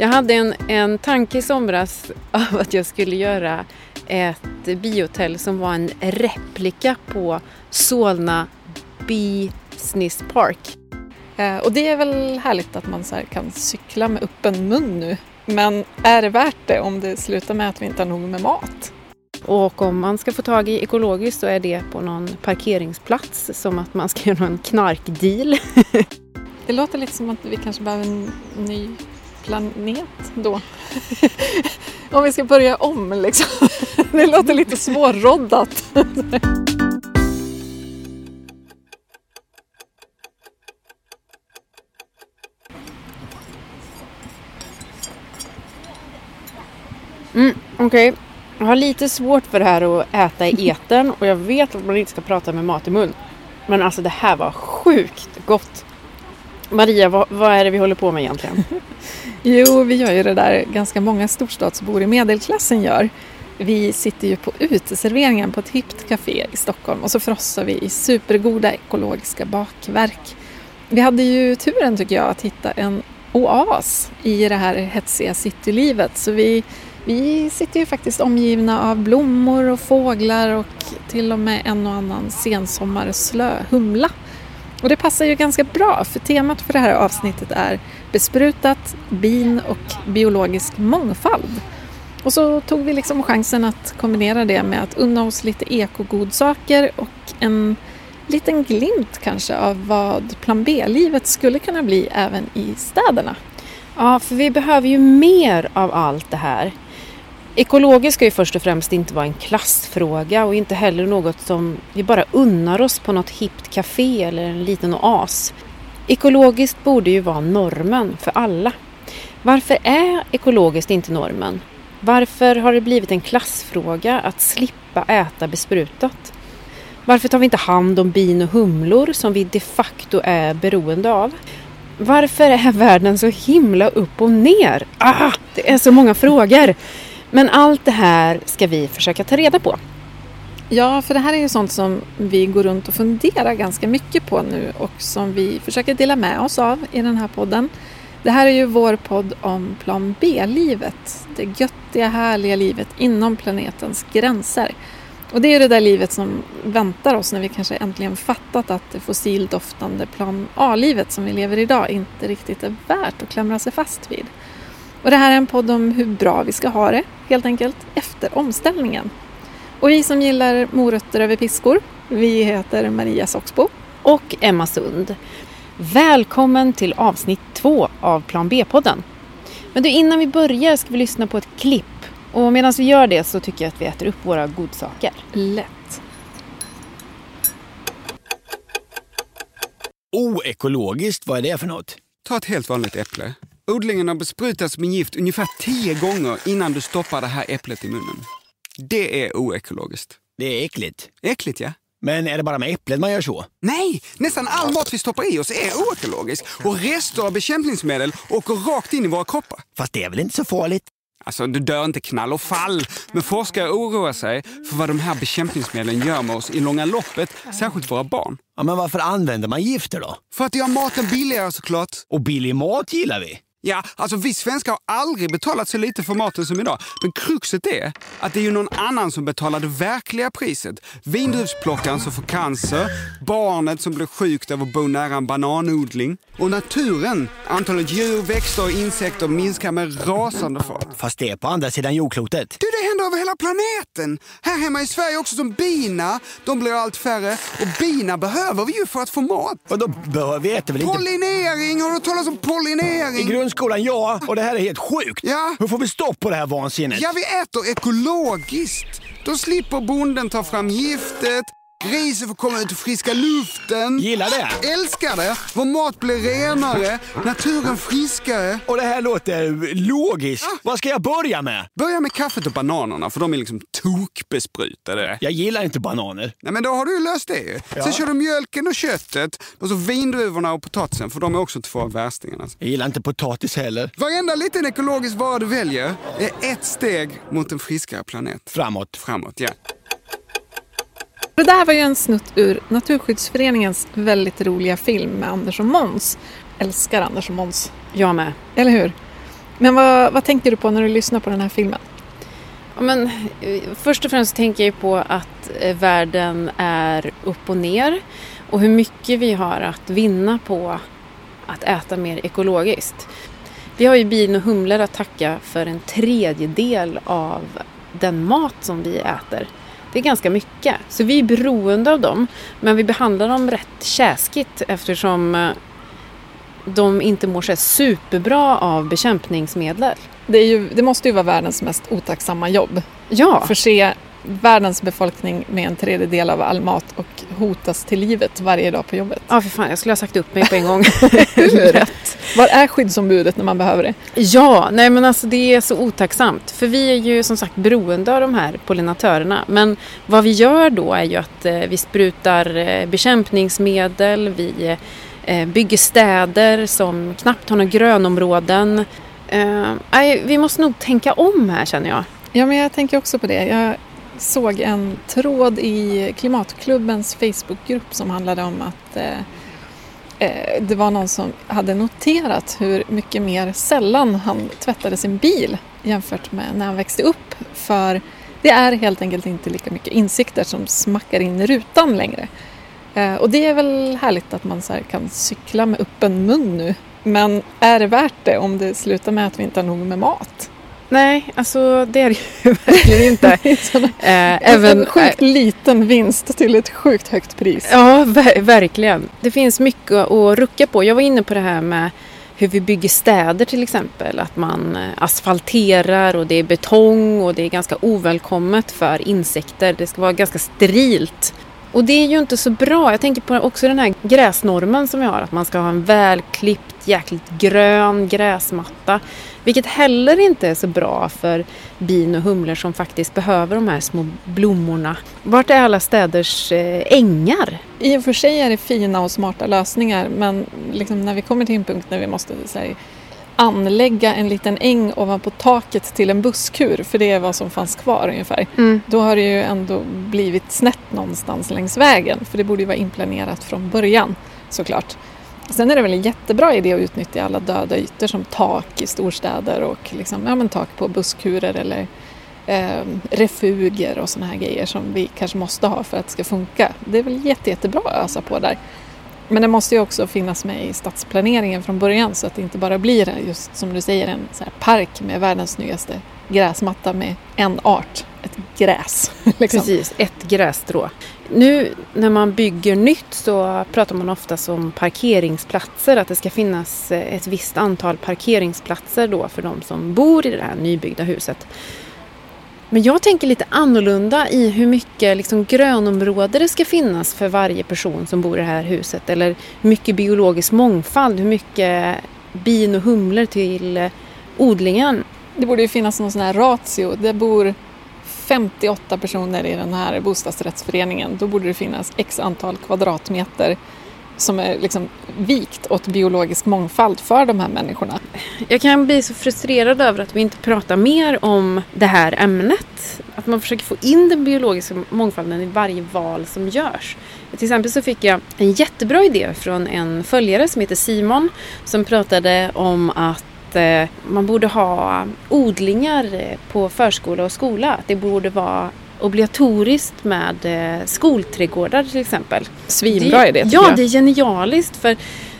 Jag hade en, en tanke i somras av att jag skulle göra ett biohotell som var en replika på Solna Business Park. Eh, och det är väl härligt att man så kan cykla med öppen mun nu. Men är det värt det om det slutar med att vi inte har nog med mat? Och om man ska få tag i ekologiskt så är det på någon parkeringsplats som att man ska göra en knarkdeal. Det låter lite som att vi kanske behöver en ny planet då. om vi ska börja om liksom. Det låter lite svårroddat. Mm, Okej, jag har lite svårt för det här att äta i eten och jag vet att man inte ska prata med mat i mun. Men alltså det här var sjukt gott. Maria, vad, vad är det vi håller på med egentligen? Jo, vi gör ju det där ganska många storstadsbor i medelklassen gör. Vi sitter ju på uteserveringen på ett hippt café i Stockholm och så frossar vi i supergoda ekologiska bakverk. Vi hade ju turen tycker jag att hitta en oas i det här hetsiga citylivet så vi, vi sitter ju faktiskt omgivna av blommor och fåglar och till och med en och annan sensommarslö humla. Och det passar ju ganska bra för temat för det här avsnittet är besprutat, bin och biologisk mångfald. Och så tog vi liksom chansen att kombinera det med att unna oss lite ekogodsaker och en liten glimt kanske av vad plan B-livet skulle kunna bli även i städerna. Ja, för vi behöver ju mer av allt det här. Ekologiskt ska ju först och främst inte vara en klassfråga och inte heller något som vi bara unnar oss på något hippt café eller en liten oas. Ekologiskt borde ju vara normen för alla. Varför är ekologiskt inte normen? Varför har det blivit en klassfråga att slippa äta besprutat? Varför tar vi inte hand om bin och humlor som vi de facto är beroende av? Varför är världen så himla upp och ner? Ah, det är så många frågor. Men allt det här ska vi försöka ta reda på. Ja, för det här är ju sånt som vi går runt och funderar ganska mycket på nu och som vi försöker dela med oss av i den här podden. Det här är ju vår podd om plan B-livet. Det göttiga, härliga livet inom planetens gränser. Och det är det där livet som väntar oss när vi kanske äntligen fattat att det fossildoftande plan A-livet som vi lever idag inte riktigt är värt att klamra sig fast vid. Och det här är en podd om hur bra vi ska ha det, helt enkelt, efter omställningen. Och vi som gillar morötter över piskor, vi heter Maria Soxbo. Och Emma Sund. Välkommen till avsnitt två av Plan B-podden. Men du, innan vi börjar ska vi lyssna på ett klipp. Och medan vi gör det så tycker jag att vi äter upp våra godsaker. Lätt. Oekologiskt, vad är det för något? Ta ett helt vanligt äpple. Odlingen har besprutats med gift ungefär tio gånger innan du stoppar det här äpplet i munnen. Det är oekologiskt. Det är äckligt. Äckligt ja. Men är det bara med äpplet man gör så? Nej, nästan all mat vi stoppar i oss är oekologisk och rester av bekämpningsmedel åker rakt in i våra kroppar. Fast det är väl inte så farligt? Alltså, du dör inte knall och fall. Men forskare oroar sig för vad de här bekämpningsmedlen gör med oss i långa loppet, särskilt våra barn. Ja, men varför använder man gifter då? För att göra maten billigare såklart. Och billig mat gillar vi. Ja, alltså vi svenskar har aldrig betalat så lite för maten som idag. Men kruxet är att det är ju någon annan som betalar det verkliga priset. Vindruvsplockaren som får cancer, barnet som blir sjukt av att bo nära en bananodling och naturen. Antalet djur, växter och insekter minskar med rasande fart. Fast det är på andra sidan jordklotet. Du, det händer över hela planeten! Här hemma i Sverige också som bina. De blir allt färre och bina behöver vi ju för att få mat. Och då bör vi äter väl inte... Pollinering! Har du talas om pollinering? Grundskolan, ja. Och det här är helt sjukt. Ja. Hur får vi stopp på det här vansinnet? Ja, vi äter ekologiskt. Då slipper bonden ta fram giftet, grisen får komma ut i friska luften. Gillar det. Älskar det! Vår mat blir renare, naturen friskare. Och det här låter logiskt. Vad ska jag börja med? Börja med kaffet och bananerna, för de är liksom tokbesprutade. Jag gillar inte bananer. Nej, men då har du ju löst det ju. Sen kör du mjölken och köttet, och så vindruvorna och potatisen, för de är också två av värstingarna. Jag gillar inte potatis heller. Varenda liten ekologisk vara du väljer är ett steg mot en friskare planet. Framåt. Framåt, ja. Det där var ju en snutt ur Naturskyddsföreningens väldigt roliga film med Anders och Måns. Älskar Anders och Måns. Jag med. Eller hur? Men vad, vad tänker du på när du lyssnar på den här filmen? Ja, men, eh, först och främst tänker jag på att eh, världen är upp och ner och hur mycket vi har att vinna på att äta mer ekologiskt. Vi har ju bin och humlor att tacka för en tredjedel av den mat som vi äter. Det är ganska mycket. Så vi är beroende av dem. Men vi behandlar dem rätt käskigt eftersom eh, de inte mår så superbra av bekämpningsmedel. Det, ju, det måste ju vara världens mest otacksamma jobb. Ja, Förse världens befolkning med en tredjedel av all mat och hotas till livet varje dag på jobbet. ja för fan, jag skulle ha sagt upp mig på en gång. Rätt. Var är skyddsombudet när man behöver det? Ja, nej men alltså det är så otacksamt. För vi är ju som sagt beroende av de här pollinatörerna. Men vad vi gör då är ju att eh, vi sprutar eh, bekämpningsmedel, vi eh, bygger städer som knappt har några grönområden. Eh, vi måste nog tänka om här känner jag. Ja, men jag tänker också på det. Jag såg en tråd i Klimatklubbens Facebookgrupp som handlade om att eh, eh, det var någon som hade noterat hur mycket mer sällan han tvättade sin bil jämfört med när han växte upp. För det är helt enkelt inte lika mycket insikter som smackar in i rutan längre. Eh, och det är väl härligt att man så här kan cykla med öppen mun nu. Men är det värt det om det slutar med att vi inte har nog med mat? Nej, alltså det är det ju verkligen inte. Eh, Även, en sjukt liten vinst till ett sjukt högt pris. Ja, ver- verkligen. Det finns mycket att rucka på. Jag var inne på det här med hur vi bygger städer till exempel. Att man eh, asfalterar och det är betong och det är ganska ovälkommet för insekter. Det ska vara ganska sterilt. Och det är ju inte så bra. Jag tänker på också den här gräsnormen som vi har. Att man ska ha en välklippt, jäkligt grön gräsmatta. Vilket heller inte är så bra för bin och humlor som faktiskt behöver de här små blommorna. Vart är alla städers eh, ängar? I och för sig är det fina och smarta lösningar men liksom när vi kommer till en punkt när vi måste här, anlägga en liten äng ovanpå taket till en busskur, för det är vad som fanns kvar ungefär. Då har det ju ändå blivit snett någonstans längs vägen, för det borde ju vara inplanerat från början såklart. Sen är det väl en jättebra idé att utnyttja alla döda ytor som tak i storstäder och liksom, ja, men tak på busskurer eller eh, refuger och sådana här grejer som vi kanske måste ha för att det ska funka. Det är väl jätte, jättebra att ösa på där. Men det måste ju också finnas med i stadsplaneringen från början så att det inte bara blir just som du säger en så här park med världens snyggaste gräsmatta med en art, ett gräs. liksom. Precis, ett grässtrå. Nu när man bygger nytt så pratar man ofta om parkeringsplatser, att det ska finnas eh, ett visst antal parkeringsplatser då för de som bor i det här nybyggda huset. Men jag tänker lite annorlunda i hur mycket liksom grönområde det ska finnas för varje person som bor i det här huset. Eller hur mycket biologisk mångfald, hur mycket bin och humlor till eh, odlingen. Det borde ju finnas någon sån här ratio. Det bor 58 personer i den här bostadsrättsföreningen. Då borde det finnas x antal kvadratmeter som är liksom vikt åt biologisk mångfald för de här människorna. Jag kan bli så frustrerad över att vi inte pratar mer om det här ämnet. Att man försöker få in den biologiska mångfalden i varje val som görs. Till exempel så fick jag en jättebra idé från en följare som heter Simon som pratade om att eh, man borde ha odlingar på förskola och skola. Att det borde vara obligatoriskt med eh, skolträdgårdar till exempel. Svinbra idé Ja, jag. det är genialiskt för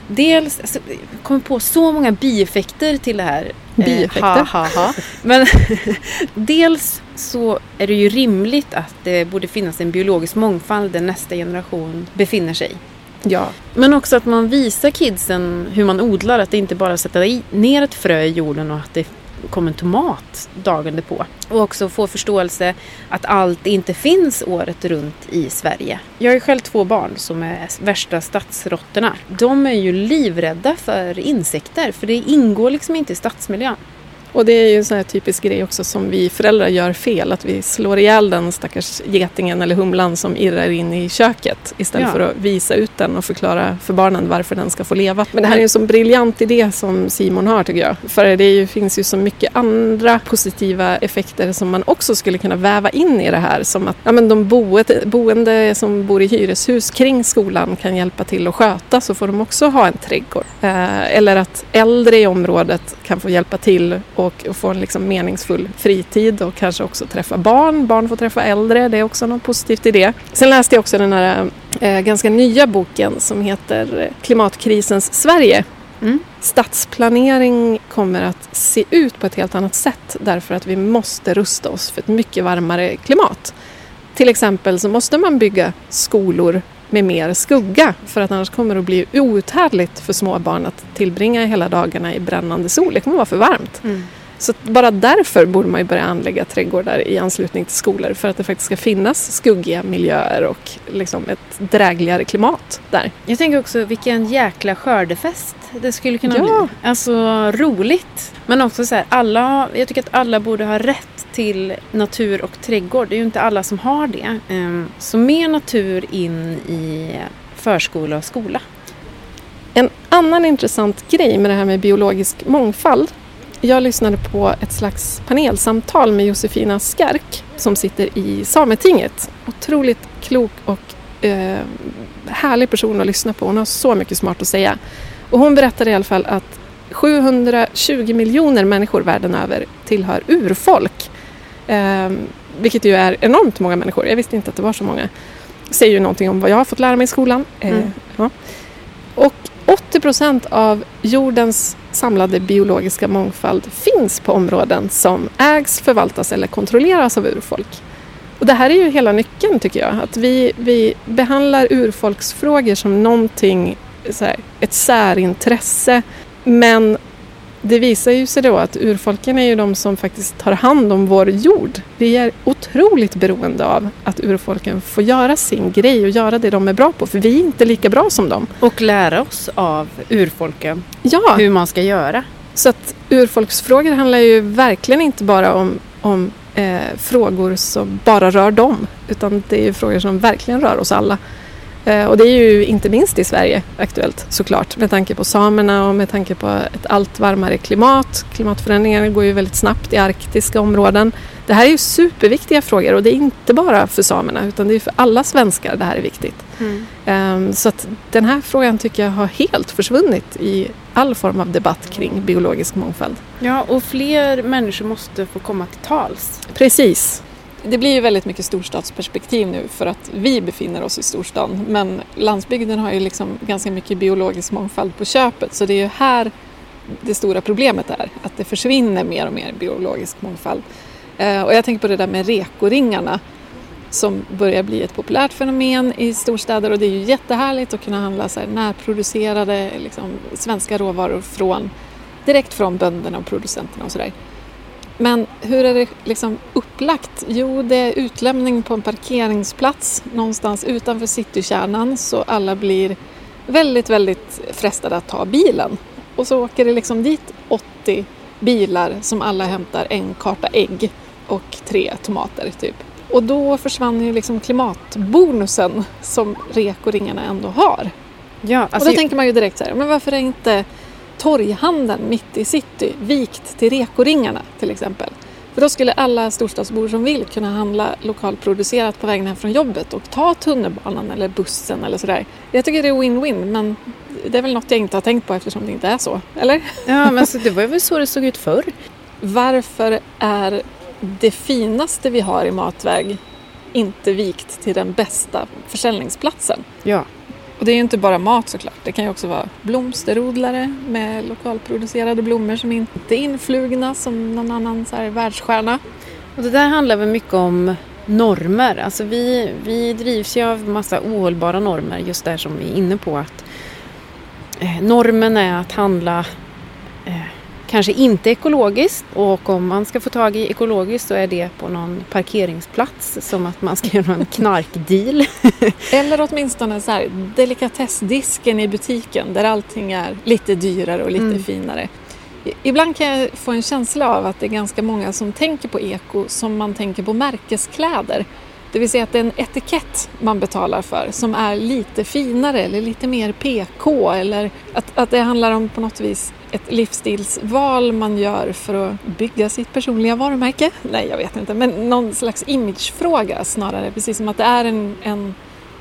dels alltså, kommer på så många bieffekter till det här. Eh, Bieffekter? ha, ha, ha. Men dels så är det ju rimligt att det borde finnas en biologisk mångfald där nästa generation befinner sig. Ja. Men också att man visar kidsen hur man odlar, att det inte bara är att sätta ner ett frö i jorden och att det kommer en tomat dagen därpå. Och också få förståelse att allt inte finns året runt i Sverige. Jag har ju själv två barn som är värsta stadsråttorna. De är ju livrädda för insekter för det ingår liksom inte i stadsmiljön. Och det är ju en sån här typisk grej också som vi föräldrar gör fel. Att vi slår ihjäl den stackars getingen eller humlan som irrar in i köket istället Ja. för att visa ut den och förklara för barnen varför den ska få leva. Men det här är ju en sån briljant idé som Simon har tycker jag. För det ju, finns ju så mycket andra positiva effekter som man också skulle kunna väva in i det här. Som att ja, men de boende, boende som bor i hyreshus kring skolan kan hjälpa till att sköta så får de också ha en trädgård. Eh, eller att äldre i området kan få hjälpa till och, och få en liksom meningsfull fritid och kanske också träffa barn. Barn får träffa äldre, det är också något positivt i det. Sen läste jag också den här eh, ganska nya boken som heter Klimatkrisens Sverige. Mm. Stadsplanering kommer att se ut på ett helt annat sätt därför att vi måste rusta oss för ett mycket varmare klimat. Till exempel så måste man bygga skolor med mer skugga för att annars kommer det att bli outhärdligt för små barn att tillbringa hela dagarna i brännande sol. Det kommer att vara för varmt. Mm. Så bara därför borde man ju börja anlägga trädgårdar i anslutning till skolor för att det faktiskt ska finnas skuggiga miljöer och liksom ett drägligare klimat där. Jag tänker också vilken jäkla skördefest det skulle kunna Ja. bli. Alltså roligt. Men också så här, alla, jag tycker att alla borde ha rätt till natur och trädgård. Det är ju inte alla som har det. Ehm, Så mer natur in i förskola och skola. En annan intressant grej med det här med biologisk mångfald. Jag lyssnade på ett slags panelsamtal med Josefina Skark som sitter i Sametinget. Otroligt klok och eh, härlig person att lyssna på. Hon har så mycket smart att säga. Och hon berättade i alla fall att 720 miljoner människor världen över tillhör urfolk. Eh, vilket ju är enormt många människor. Jag visste inte att det var så många. Det säger ju någonting om vad jag har fått lära mig i skolan. Eh, Mm. ja. Och 80 procent av jordens samlade biologiska mångfald finns på områden som ägs, förvaltas eller kontrolleras av urfolk. Och det här är ju hela nyckeln tycker jag. Att vi, vi behandlar urfolksfrågor som någonting, så här, ett särintresse. Men det visar ju sig då att urfolken är ju de som faktiskt tar hand om vår jord. Vi är otroligt beroende av att urfolken får göra sin grej och göra det de är bra på. För vi är inte lika bra som dem. Och lära oss av urfolken Ja, hur man ska göra. så att urfolksfrågor handlar ju verkligen inte bara om, om eh, frågor som bara rör dem. Utan det är ju frågor som verkligen rör oss alla. Eh, och det är ju inte minst i Sverige aktuellt såklart. Med tanke på samerna och med tanke på ett allt varmare klimat. Klimatförändringarna går ju väldigt snabbt i arktiska områden. Det här är ju superviktiga frågor och det är inte bara för samerna utan det är för alla svenskar det här är viktigt. Ehm, Så att den här frågan tycker jag har helt försvunnit i all form av debatt kring biologisk mångfald. Ja, och fler människor måste få komma till tals. Precis. Det blir ju väldigt mycket storstadsperspektiv nu för att vi befinner oss i storstan. Men landsbygden har ju liksom ganska mycket biologisk mångfald på köpet. Så det är ju här det stora problemet är. Att det försvinner mer och mer biologisk mångfald. Eh, och jag tänker på det där med rekoringarna som börjar bli ett populärt fenomen i storstäder och det är ju jättehärligt att kunna handla så här närproducerade liksom, svenska råvaror från, direkt från bönderna och producenterna och sådär. Men hur är det liksom upplagt? Jo, det är utlämning på en parkeringsplats någonstans utanför citykärnan så alla blir väldigt, väldigt frestade att ta bilen. Och så åker det liksom dit 80 bilar som alla hämtar en karta ägg och tre tomater typ. Och då försvann ju liksom klimatbonusen som rekoringarna ändå har. Ja, och alltså, då tänker man ju direkt så här, men varför är inte torghandeln mitt i city vikt till rekoringarna till exempel? För då skulle alla storstadsbor som vill kunna handla lokalproducerat på vägen hem från jobbet och ta tunnelbanan eller bussen eller sådär. Jag tycker det är win-win men det är väl något jag inte har tänkt på eftersom det inte är så, eller? ja, men alltså, det var väl så det såg ut förr. Varför är det finaste vi har i matväg inte vikt till den bästa försäljningsplatsen? Ja. Och det är ju inte bara mat såklart. Det kan ju också vara blomsterodlare med lokalproducerade blommor som inte är influgna som någon annan så här världsstjärna. Och det där handlar väl mycket om normer. Alltså vi, vi drivs ju av massa ohållbara normer just där som vi är inne på att eh, normen är att handla eh, kanske inte ekologiskt och om man ska få tag i ekologiskt så är det på någon parkeringsplats som att man ska göra en knarkdeal. Eller åtminstone så här, delikatessdisken i butiken där allting är lite dyrare och lite Mm. finare. Ibland kan jag få en känsla av att det är ganska många som tänker på eko som man tänker på märkeskläder. Det vill säga att det är en etikett man betalar för som är lite finare eller lite mer PK eller att, att det handlar om på något vis ett livsstilsval man gör för att bygga sitt personliga varumärke. Nej, jag vet inte, men någon slags imagefråga snarare. Precis som att det är en, en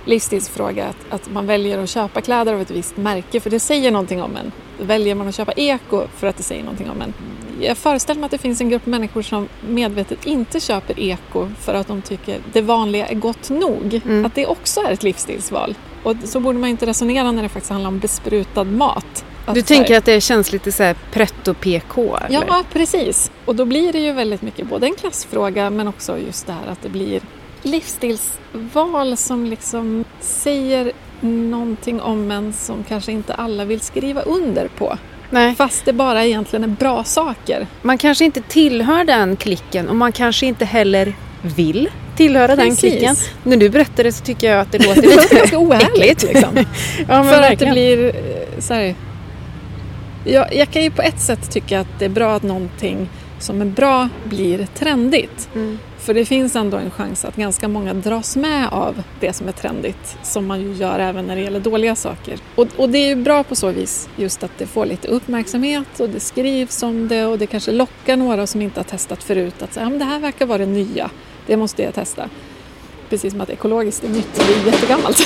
livsstilsfråga att, att man väljer att köpa kläder av ett visst märke för det säger någonting om en. Väljer man att köpa eko för att det säger någonting om en? jag föreställer mig att det finns en grupp människor som medvetet inte köper eko för att de tycker det vanliga är gott nog. Mm. Att det också är ett livsstilsval. Och så borde man inte resonera när det faktiskt handlar om besprutad mat. Du tänker att det känns lite så här pretto PK? Eller? Ja, precis. Och då blir det ju väldigt mycket både en klassfråga men också just det här att det blir livsstilsval som liksom säger någonting om en som kanske inte alla vill skriva under på. Nej, Fast det bara egentligen är bra saker. man kanske inte tillhör den klicken och man kanske inte heller vill tillhöra den Precis. klicken. När du berättar det så tycker jag att det låter lite ganska oärligt liksom. Ja, För att det verkligen. blir eh, så här, jag, jag kan ju på ett sätt tycka att det är bra att någonting som är bra blir trendigt. Mm. För det finns ändå en chans att ganska många dras med av det som är trendigt. Som man ju gör även när det gäller dåliga saker. Och, och det är ju bra på så vis just att det får lite uppmärksamhet och det skrivs om det och det kanske lockar några som inte har testat förut att säga ja, men det här verkar vara det nya. Det måste jag testa. Precis som att ekologiskt är nytt det är jättegammalt.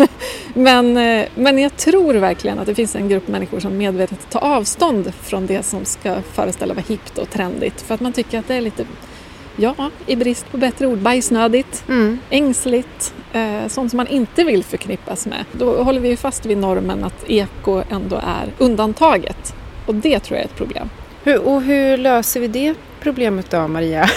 men, eh, men jag tror verkligen att det finns en grupp människor som medvetet tar avstånd från det som ska föreställa vara hippt och trendigt. För att man tycker att det är lite, ja, i brist på bättre ord, bajsnödigt, Mm. ängsligt, eh, sånt som man inte vill förknippas med. Då håller vi ju fast vid normen att eko ändå är undantaget. Och det tror jag är ett problem. Hur, och hur löser vi det problemet då, Maria?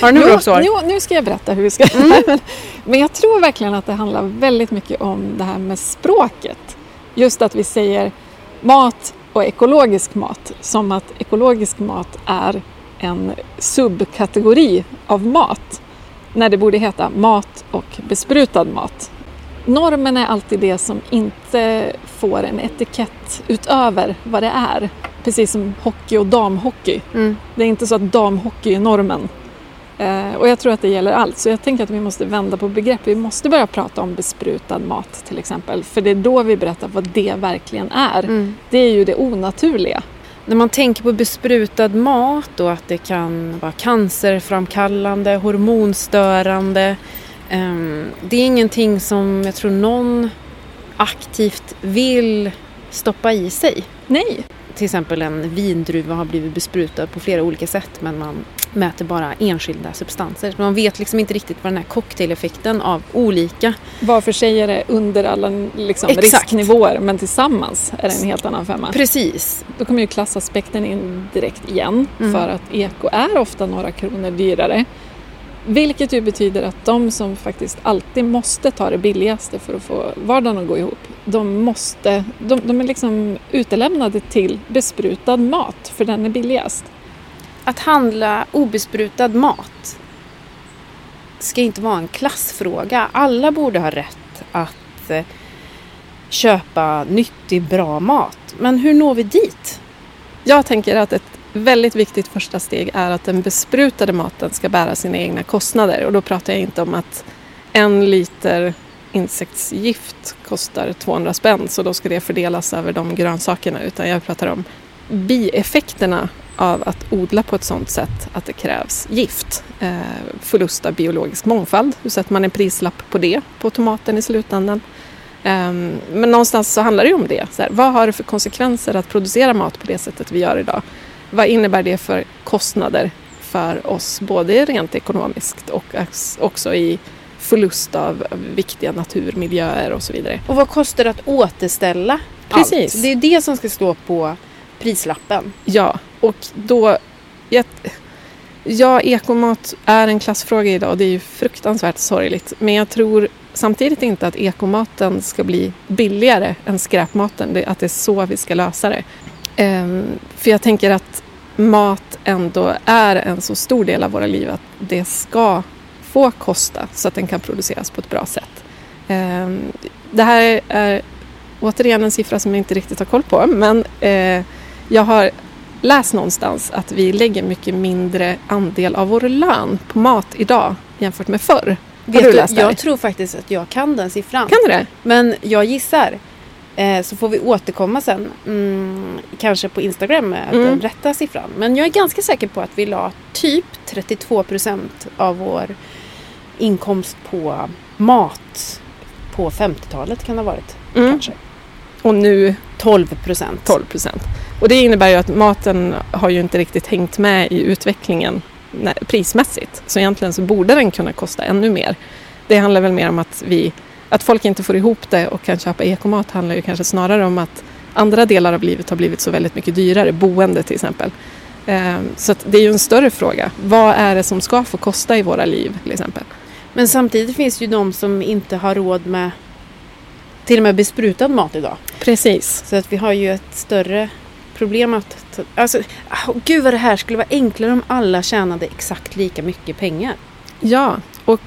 Har du några bra svar? nu, nu ska jag berätta hur vi ska men, men jag tror verkligen att det handlar väldigt mycket om det här med språket. Just att vi säger mat och ekologisk mat som att ekologisk mat är en subkategori av mat. När det borde heta mat och besprutad mat. Normen är alltid det som inte får en etikett utöver vad det är. Precis som hockey och damhockey. Mm. Det är inte så att damhockey är normen. Eh, och jag tror att det gäller allt. Så jag tänker att vi måste vända på begrepp. Vi måste börja prata om besprutad mat till exempel. För det är då vi berättar vad det verkligen är. Mm. Det är ju det onaturliga. När man tänker på besprutad mat och att det kan vara cancerframkallande, hormonstörande. ehm, det är ingenting som jag tror någon aktivt vill stoppa i sig. Nej, Till exempel en vindruva har blivit besprutad på flera olika sätt men man mäter bara enskilda substanser. Man vet liksom inte riktigt vad den här cocktaileffekten av olika var för sig är det under alla liksom, risknivåer men tillsammans är det en helt annan femma. Precis. Då kommer ju klassaspekten in direkt igen Mm. för att eko är ofta några kronor dyrare. Vilket ju betyder att de som faktiskt alltid måste ta det billigaste för att få vardagen att gå ihop, de, måste, de, de är liksom utelämnade till besprutad mat för den är billigast. Att handla obesprutad mat ska inte vara en klassfråga. Alla borde ha rätt att eh, köpa nyttig, bra mat. Men hur når vi dit? Jag tänker att ett väldigt viktigt första steg är att den besprutade maten ska bära sina egna kostnader. Och då pratar jag inte om att en liter insektsgift kostar 200 spänn så då ska det fördelas över de grönsakerna utan jag pratar om bieffekterna av att odla på ett sådant sätt att det krävs gift. Eh, förlust av biologisk mångfald. Hur sätter man en prislapp på det, på tomaten i slutändan? Eh, men någonstans så handlar det ju om det. Så här, vad har det för konsekvenser att producera mat på det sättet vi gör idag? Vad innebär det för kostnader för oss, både rent ekonomiskt och också i förlust av viktiga naturmiljöer och så vidare. Och vad kostar det att återställa Precis. allt? Det är det som ska stå på prislappen. Ja, och då... Jag, ja, ekomat är en klassfråga idag och det är ju fruktansvärt sorgligt. Men jag tror samtidigt inte att ekomaten ska bli billigare än skräpmaten. Det, att det är så vi ska lösa det. Ehm, för jag tänker att mat ändå är en så stor del av våra liv att det ska få kosta så att den kan produceras på ett bra sätt. Ehm, det här är återigen en siffra som jag inte riktigt har koll på men eh, jag har läst någonstans att vi lägger mycket mindre andel av vår lön på mat idag jämfört med förr. Har Vet du du, läst jag tror faktiskt att jag kan den siffran. Kan du det? Men jag gissar. Eh, så får vi återkomma sen. Mm, kanske på Instagram med Mm. den rätta siffran. Men jag är ganska säker på att vi la typ 32 procent av vår inkomst på mat på 50-talet kan det ha varit. Mm. Kanske. Och nu 12 procent. 12 procent. Och det innebär ju att maten har ju inte riktigt hängt med i utvecklingen prismässigt. Så egentligen så borde den kunna kosta ännu mer. Det handlar väl mer om att, vi, att folk inte får ihop det och kan köpa ekomat handlar ju kanske snarare om att andra delar av livet har blivit så väldigt mycket dyrare, boende till exempel. Ehm, så det är ju en större fråga. Vad är det som ska få kosta i våra liv till exempel? Men samtidigt finns det ju de som inte har råd med till och med besprutad mat idag. Precis. Så att vi har ju ett större problem att... Alltså, oh, gud vad det här skulle vara enklare om alla tjänade exakt lika mycket pengar. Ja, och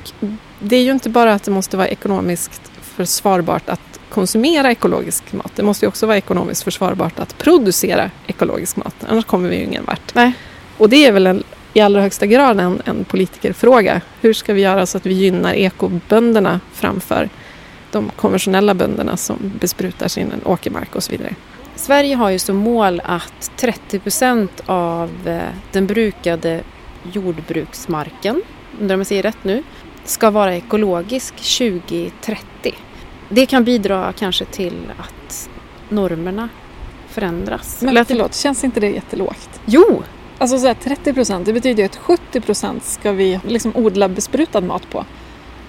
det är ju inte bara att det måste vara ekonomiskt försvarbart att konsumera ekologisk mat. Det måste också vara ekonomiskt försvarbart att producera ekologisk mat. Annars kommer vi ju ingen vart. Nej. Och det är väl en, i allra högsta grad en, en politikerfråga. Hur ska vi göra så att vi gynnar ekobönderna framför de konventionella bönderna som besprutar sin åkermark och så vidare. Sverige har ju som mål att 30 procent av eh, den brukade jordbruksmarken, undrar om jag säger rätt nu, ska vara ekologisk 2030. Det kan bidra kanske till att normerna förändras. Men förlåt, känns inte det jättelågt? Jo! Alltså så 30 procent, det betyder ju att 70 procent ska vi liksom odla besprutad mat på.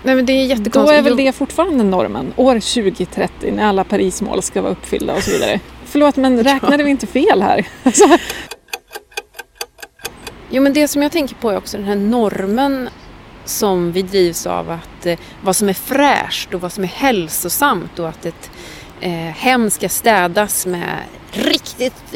Nej, men det är jättekonstigt. Då är väl det fortfarande normen, år 2030 när alla Parismål ska vara uppfyllda och så vidare. Förlåt, men räknade vi inte fel här? Alltså. Jo, men det som jag tänker på är också den här normen som vi drivs av att eh, vad som är fräscht och vad som är hälsosamt och att ett eh, hem ska städas med riktigt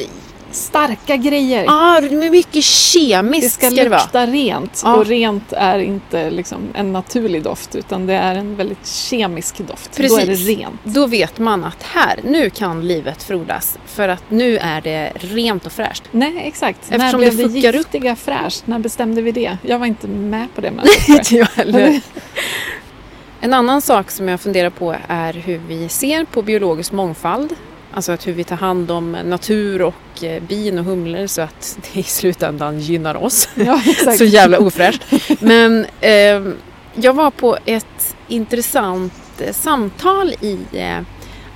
starka grejer. Ja, med mycket kemiskt Det ska, ska lukta vara. rent Ja. och rent är inte liksom en naturlig doft utan det är en väldigt kemisk doft. Då är det Precis. rent. Då vet man att här, nu kan livet frodas för att nu är det rent och fräscht. Nej, exakt. Eftersom När det blev det upp. giftiga fräscht? När bestämde vi det? Jag var inte med på det Inte jag heller. det- En annan sak som jag funderar på är hur vi ser på biologisk mångfald. Alltså att hur vi tar hand om natur och eh, bin och humlor så att det i slutändan gynnar oss. Ja. Så jävla ofräscht. Men eh, jag var på ett intressant eh, samtal i eh,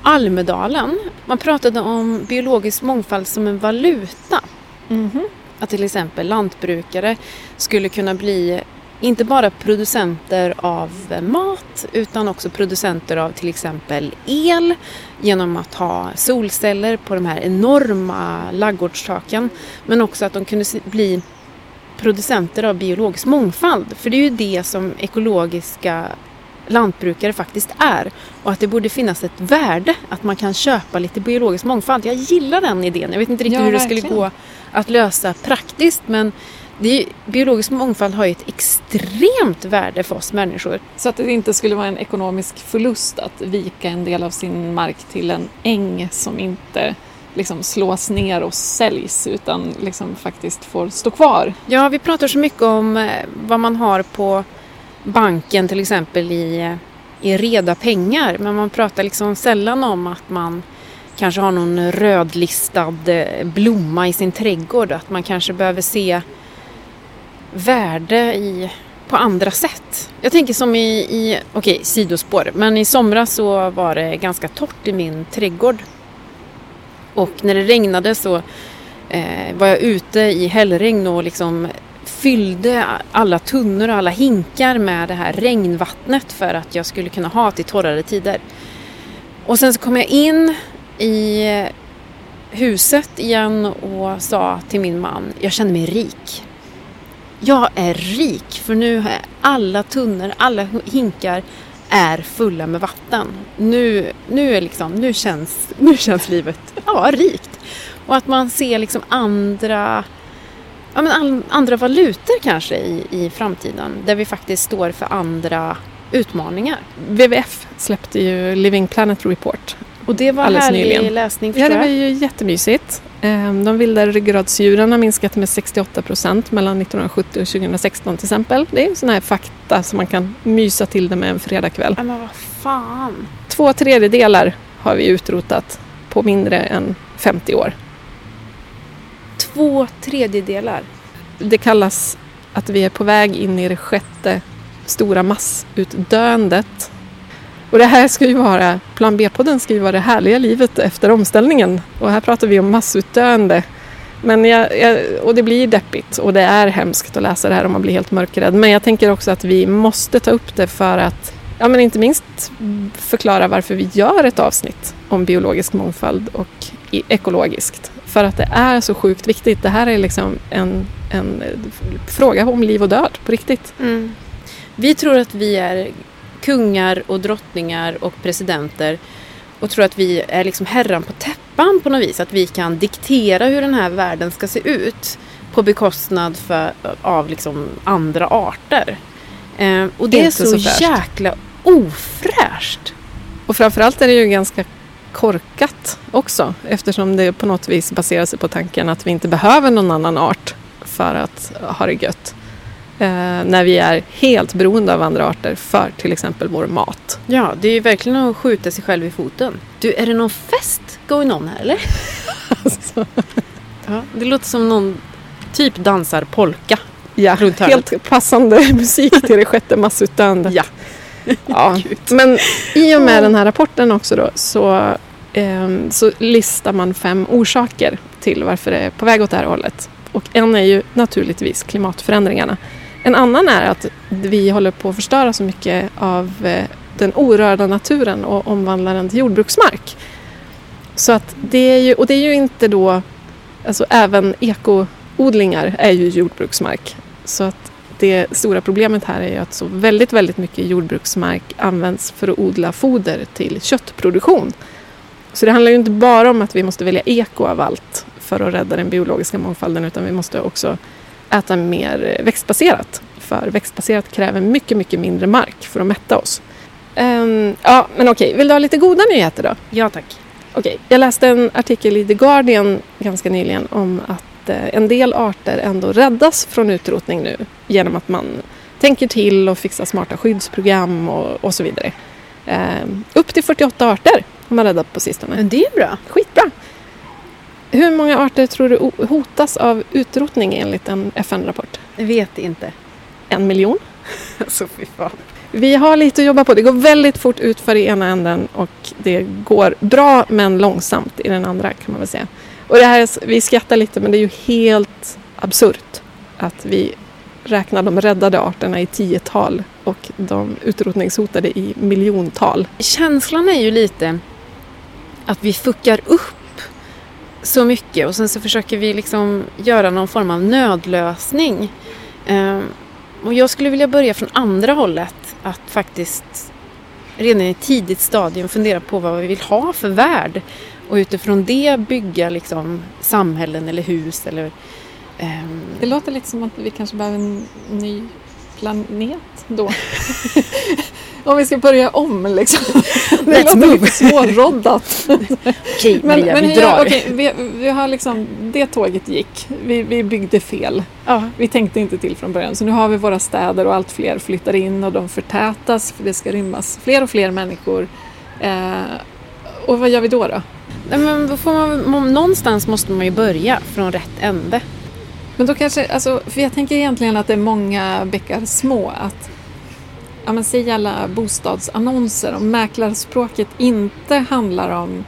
Almedalen. Man pratade om biologisk mångfald som en valuta. Mhm. Att till exempel lantbrukare skulle kunna bli inte bara producenter av mat utan också producenter av till exempel el genom att ha solceller på de här enorma laggårdstaken. Men också att de kunde bli producenter av biologisk mångfald. För det är ju det som ekologiska lantbrukare faktiskt är. Och att det borde finnas ett värde att man kan köpa lite biologisk mångfald. Jag gillar den idén. Jag vet inte riktigt Ja, hur det skulle gå att lösa praktiskt men det är, biologisk mångfald har ju ett extremt värde för oss människor. Så att det inte skulle vara en ekonomisk förlust att vika en del av sin mark till en äng som inte liksom slås ner och säljs utan liksom faktiskt får stå kvar. Ja, vi pratar så mycket om eh, vad man har på banken till exempel i, eh, i reda pengar. Men man pratar liksom sällan om att man kanske har någon rödlistad eh, blomma i sin trädgård. Att man kanske behöver se värde i, på andra sätt. Jag tänker som i, i okej sidospår, men i somras så var det ganska torrt i min trädgård. Och när det regnade så eh, var jag ute i hällregn och liksom fyllde alla tunnor och alla hinkar med det här regnvattnet för att jag skulle kunna ha till torrare tider. Och sen så kom jag in i huset igen och sa till min man, jag känner mig rik. Jag är rik för nu jag alla tunnor, alla hinkar är fulla med vatten. Nu, nu, är liksom, nu, känns, nu känns livet ja, rikt. Och att man ser liksom andra, ja, men andra valutor kanske i, i framtiden. Där vi faktiskt står för andra utmaningar. WWF släppte ju Living Planet Report. Och det var Alldeles härlig nyligen. läsning Ja, förstår det var ju jättemysigt. Ehm, De vilda ryggradsdjuren har minskat med 68 procent mellan 1970 och 2016 till exempel. Det är sån här fakta som man kan mysa till det med en fredagkväll. Men vad fan. Två tredjedelar har vi utrotat på mindre än 50 år. Två tredjedelar. Det kallas att vi är på väg in i det sjätte stora massutdöendet. Och det här ska ju vara, plan B-podden ska ju vara det härliga livet efter omställningen. Och här pratar vi om massutdöende. Men jag, jag, och det blir deppigt och det är hemskt att läsa det här och man blir helt mörkrädd. Men jag tänker också att vi måste ta upp det för att, ja men inte minst förklara varför vi gör ett avsnitt om biologisk mångfald och e-, ekologiskt. För att det är så sjukt viktigt. Det här är liksom en, en fråga om liv och död på riktigt. Mm. Vi tror att vi är kungar och drottningar och presidenter och tror att vi är liksom herran på täppan på något vis. Att vi kan diktera hur den här världen ska se ut på bekostnad för, av liksom andra arter. Eh, och det Inte är så, så fräscht. jäkla ofräscht. Och framförallt är det ju ganska korkat också eftersom det på något vis baserar sig på tanken att vi inte behöver någon annan art för att ha det gött. Eh, när vi är helt beroende av andra arter för till exempel vår mat. Ja, det är ju verkligen att skjuta sig själv i foten. Du, är det någon fest going on här eller? Alltså, Ja, det låter som någon typ dansar polka. ja, Runt helt passande musik till det sjätte massutdöendet. Ja. Ja, men i och med den här rapporten också då så, ehm, så listar man fem orsaker till varför det är på väg åt det här hållet. Och en är ju naturligtvis klimatförändringarna. En annan är att vi håller på att förstöra så mycket av eh, den orörda naturen och omvandla den till jordbruksmark. Så att det är ju, och det är ju inte då, alltså även ekoodlingar är ju jordbruksmark. Så att det stora problemet här är ju att så väldigt, väldigt mycket jordbruksmark används för att odla foder till köttproduktion. Så det handlar ju inte bara om att vi måste välja eko av allt för att rädda den biologiska mångfalden utan vi måste också äta mer växtbaserat. För växtbaserat kräver mycket, mycket mindre mark för att mätta oss. Ehm, ja, men okej, vill du ha lite goda nyheter då? Ja tack. Okej, jag läste en artikel i The Guardian ganska nyligen om att eh, en del arter ändå räddas från utrotning nu genom att man tänker till och fixar smarta skyddsprogram och, och så vidare. Eh, upp till 48 arter har man räddat på sistone. Det är bra. Skitbra! Hur många arter tror du hotas av utrotning enligt en FN-rapport? Vet inte. En miljon? Alltså fy fan. Vi har lite att jobba på. Det går väldigt fort ut för i ena änden och det går bra men långsamt i den andra kan man väl säga. Och det här, är- vi skrattar lite men det är ju helt absurt att vi räknar de räddade arterna i tiotal och de utrotningshotade i miljontal. Känslan är ju lite att vi fuckar upp så mycket och sen så försöker vi liksom göra någon form av nödlösning. Ehm, och jag skulle vilja börja från andra hållet. Att faktiskt redan i ett tidigt stadium fundera på vad vi vill ha för värld. Och utifrån det bygga liksom samhällen eller hus eller ehm, Det låter lite som att vi kanske behöver en ny planet då. Om vi ska börja om liksom. Det låter lite svårroddat. Okej Men, Maria, men vi drar. okej, vi, vi har liksom, det tåget gick. Vi, vi byggde fel. Ja. Vi tänkte inte till från början. Så nu har vi våra städer och allt fler flyttar in och de förtätas för det ska rymmas fler och fler människor. Eh, och vad gör vi då? då? Nej, men får man, någonstans måste man ju börja från rätt ände. Men då kanske, alltså, för jag tänker egentligen att det är många bäckar små. Att, ja men säg alla bostadsannonser om mäklarspråket inte handlar om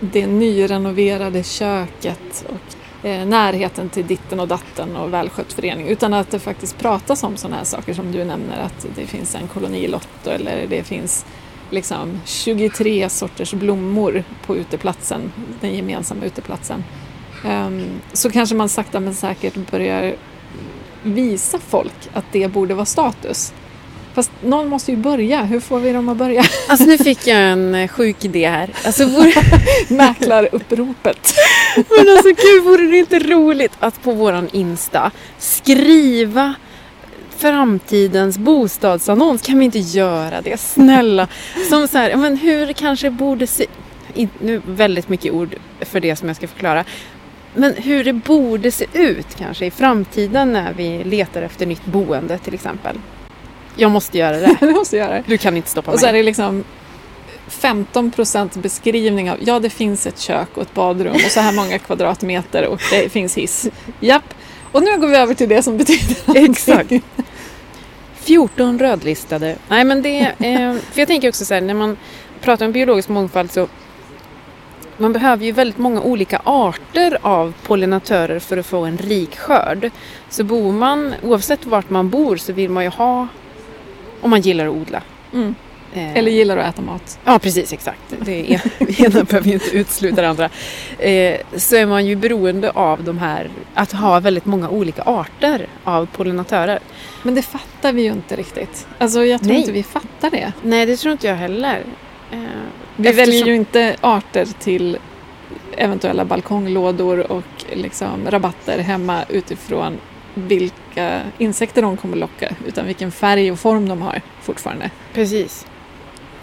det nyrenoverade köket och eh, närheten till ditten och datten och välskött förening. Utan att det faktiskt pratas om sådana här saker som du nämner. Att det finns en kolonilotto eller det finns liksom 23 sorters blommor på uteplatsen, den gemensamma uteplatsen. Ehm, så kanske man sakta men säkert börjar visa folk att det borde vara status. Fast någon måste ju börja. Hur får vi dem att börja? Alltså nu fick jag en eh, sjuk idé här. Alltså vore, Mäklaruppropet. men alltså gud, vore det inte roligt att på våran Insta skriva framtidens bostadsannons? Kan vi inte göra det? Snälla. Som så här, men hur det kanske borde se... Nu väldigt mycket ord för det som jag ska förklara. Men hur det borde se ut kanske i framtiden när vi letar efter nytt boende till exempel. Jag måste göra det. det måste göra. Du kan inte stoppa Och så är mig. det liksom 15 beskrivning av ja det finns ett kök och ett badrum och så här många kvadratmeter och det finns hiss. Japp. Och nu går vi över till det som betyder någonting. Exakt. 14 rödlistade. Nej men det, eh, för jag tänker också så här när man pratar om biologisk mångfald så man behöver ju väldigt många olika arter av pollinatörer för att få en rik skörd. Så bor man, oavsett vart man bor, så vill man ju ha, om man gillar att odla. Mm. Eh, Eller gillar att äta mat. Ja precis, exakt. Det är, ena behöver ju inte utesluta det andra. Eh, så är man ju beroende av de här, att ha väldigt många olika arter av pollinatörer. Men det fattar vi ju inte riktigt. Alltså jag tror Nej. inte vi fattar det. Nej, det tror inte jag heller. Eh, Vi eftersom- väljer ju inte arter till eventuella balkonglådor och liksom rabatter hemma utifrån vilka insekter de kommer locka utan vilken färg och form de har fortfarande. Precis.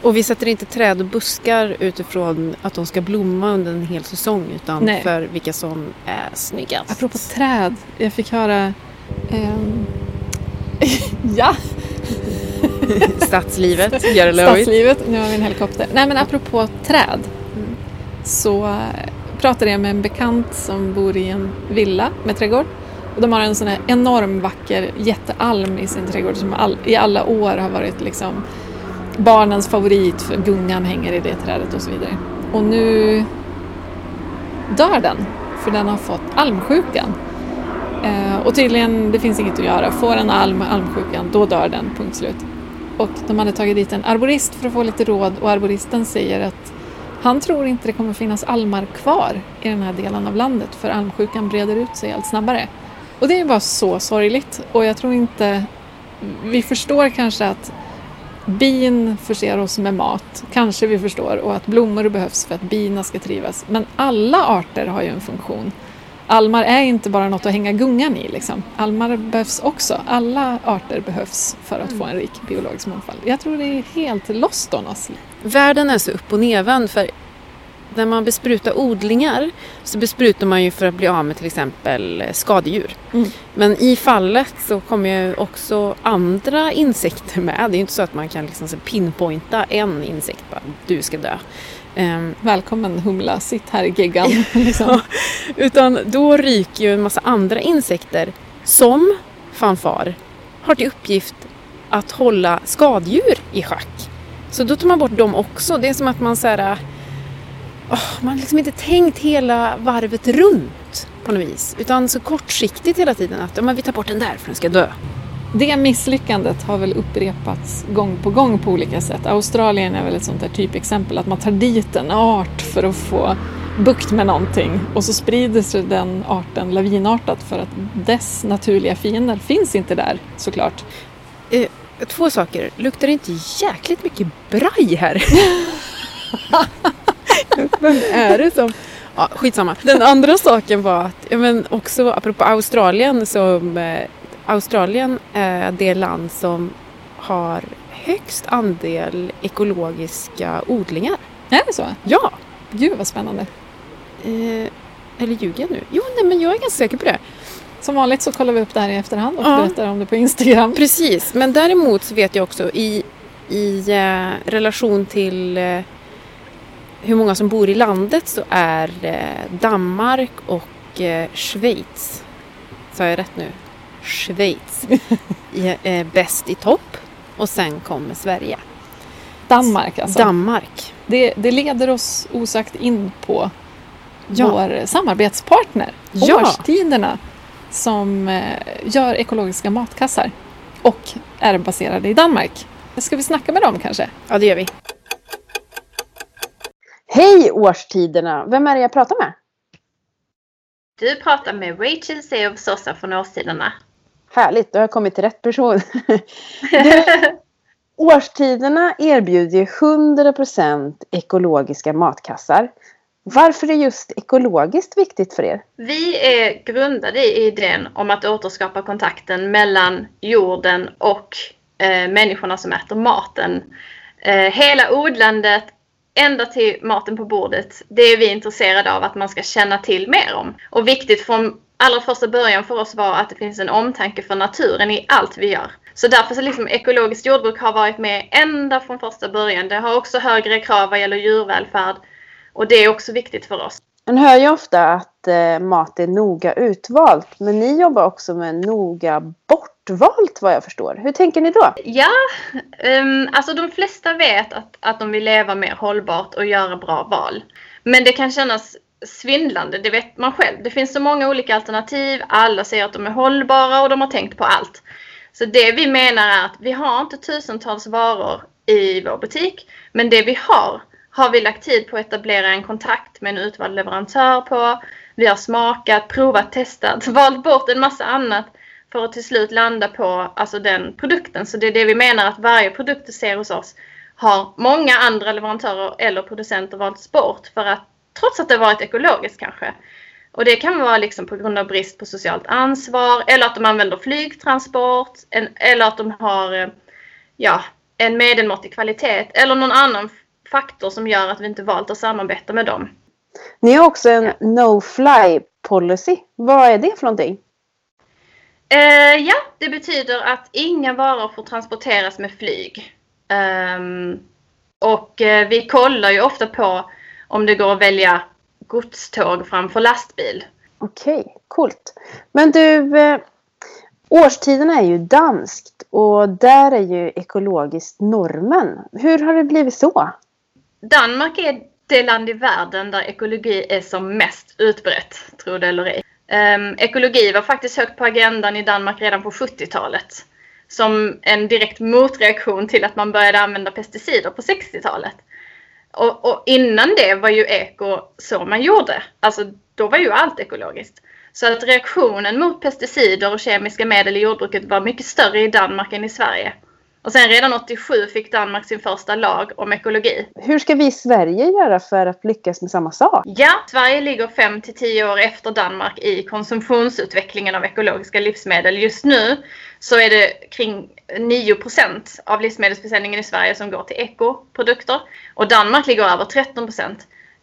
Och vi sätter inte träd och buskar utifrån att de ska blomma under en hel säsong utan Nej. för vilka som är snyggast. Apropå träd, jag fick höra ehm, ja, Stadslivet, Gerda Lloyd. stadslivet, nu har vi en helikopter. Nej men apropå träd Mm. så pratade jag med en bekant som bor i en villa med trädgård. Och de har en sån här enorm vacker jättealm i sin trädgård som all, i alla år har varit liksom barnens favorit för gungan hänger i det trädet och så vidare. Och nu dör den för den har fått almsjukan. Eh, och tydligen, det finns inget att göra. Får en alm almsjukan, då dör den, punkt slut. Och de hade tagit dit en arborist för att få lite råd och arboristen säger att han tror inte det kommer finnas almar kvar i den här delen av landet för almsjukan breder ut sig allt snabbare. Och det är bara så sorgligt och jag tror inte... Vi förstår kanske att bin förser oss med mat, kanske vi förstår, och att blommor behövs för att bina ska trivas. Men alla arter har ju en funktion. Almar är inte bara något att hänga gungan i. Liksom. Almar behövs också. Alla arter behövs för att få en rik biologisk mångfald. Jag tror det är helt lost on us. Världen är så upp och nervänd för när man besprutar odlingar så besprutar man ju för att bli av med till exempel skadedjur. Mm. Men i fallet så kommer ju också andra insekter med. Det är ju inte så att man kan liksom pinpointa en insekt bara, du ska dö. Ehm, Välkommen humla, sitt här i geggan. liksom. Utan då ryker ju en massa andra insekter som fanfar har till uppgift att hålla skadedjur i schack. Så då tar man bort dem också. Det är som att man så här, åh, man har liksom inte tänkt hela varvet runt på något vis. Utan så kortsiktigt hela tiden att men vi tar bort den där för den ska dö. Det misslyckandet har väl upprepats gång på gång på olika sätt. Australien är väl ett sånt där typexempel att man tar dit en art för att få bukt med någonting och så sprider sig den arten lavinartat för att dess naturliga fiender finns inte där såklart. Eh, två saker. Luktar det inte jäkligt mycket braj här? Vem är det som... Ja, skitsamma. Den andra saken var att, ja, men också apropå Australien, som eh, Australien är det land som har högst andel ekologiska odlingar. Är det så? Ja! Gud vad spännande. Eh, eller ljuger jag nu? Jo, nej, men jag är ganska säker på det. Som vanligt så kollar vi upp det här i efterhand och Ja. berättar om det på Instagram. Precis, men däremot så vet jag också i, i eh, relation till eh, hur många som bor i landet så är Danmark och eh, Schweiz, sa jag rätt nu? Schweiz, eh, bäst i topp och sen kommer Sverige. Danmark alltså. Danmark. Det, det leder oss osagt in på Ja. vår samarbetspartner, Ja. Årstiderna, som eh, gör ekologiska matkassar och är baserade i Danmark. Ska vi snacka med dem kanske? Ja, det gör vi. Hej Årstiderna! Vem är det jag pratar med? Du pratar med Rachel Seov Sosa från Årstiderna. Härligt, då har jag kommit till rätt person. Du, Årstiderna erbjuder ju 100% ekologiska matkassar. Varför är just ekologiskt viktigt för er? Vi är grundade i idén om att återskapa kontakten mellan jorden och eh, människorna som äter maten. Eh, hela odlandet, ända till maten på bordet, det är vi intresserade av att man ska känna till mer om. Och viktigt från allra första början för oss var att det finns en omtanke för naturen i allt vi gör. Så därför så liksom ekologiskt jordbruk har varit med ända från första början. Det har också högre krav vad gäller djurvälfärd och det är också viktigt för oss. Man hör ju ofta att att eh, mat är noga utvalt. Men ni jobbar också med noga bortvalt vad jag förstår. Hur tänker ni då? Ja, um, alltså de flesta vet att, att de vill leva mer hållbart och göra bra val. Men det kan kännas svindlande, det vet man själv. Det finns så många olika alternativ, alla säger att de är hållbara och de har tänkt på allt. Så det vi menar är att vi har inte tusentals varor i vår butik, men det vi har har vi lagt tid på att etablera en kontakt med en utvald leverantör på. Vi har smakat, provat, testat, valt bort en massa annat för att till slut landa på alltså den produkten. Så det är det vi menar att varje produkt du ser hos oss har många andra leverantörer eller producenter valts bort för att trots att det varit ekologiskt kanske. Och det kan vara liksom på grund av brist på socialt ansvar eller att de använder flygtransport eller att de har eh, ja, en medelmåttig kvalitet eller någon annan faktor som gör att vi inte valt att samarbeta med dem. Ni har också en no-fly policy. Vad är det för någonting? Eh, ja, det betyder att inga varor får transporteras med flyg. Um, och eh, vi kollar ju ofta på om det går att välja godståg framför lastbil. Okej, okay, coolt. Men du, eh, årstiderna är ju danskt och där är ju ekologiskt normen. Hur har det blivit så? Danmark är det land i världen där ekologi är som mest utbrett, tro det eller ej. Um, ekologi var faktiskt högt på agendan i Danmark redan på 70-talet. Som en direkt motreaktion till att man började använda pesticider på 60-talet. Och, och, innan det var ju eko så man gjorde. Alltså då var ju allt ekologiskt. Så att reaktionen mot pesticider och kemiska medel i jordbruket var mycket större i Danmark än i Sverige. Och sen redan 87 fick Danmark sin första lag om ekologi. Hur ska vi i Sverige göra för att lyckas med samma sak? Ja, Sverige ligger 5 till 10 år efter Danmark i konsumtionsutvecklingen av ekologiska livsmedel. Just nu så är det kring 9% av livsmedelsförsäljningen i Sverige som går till ekoprodukter. Och Danmark ligger över 13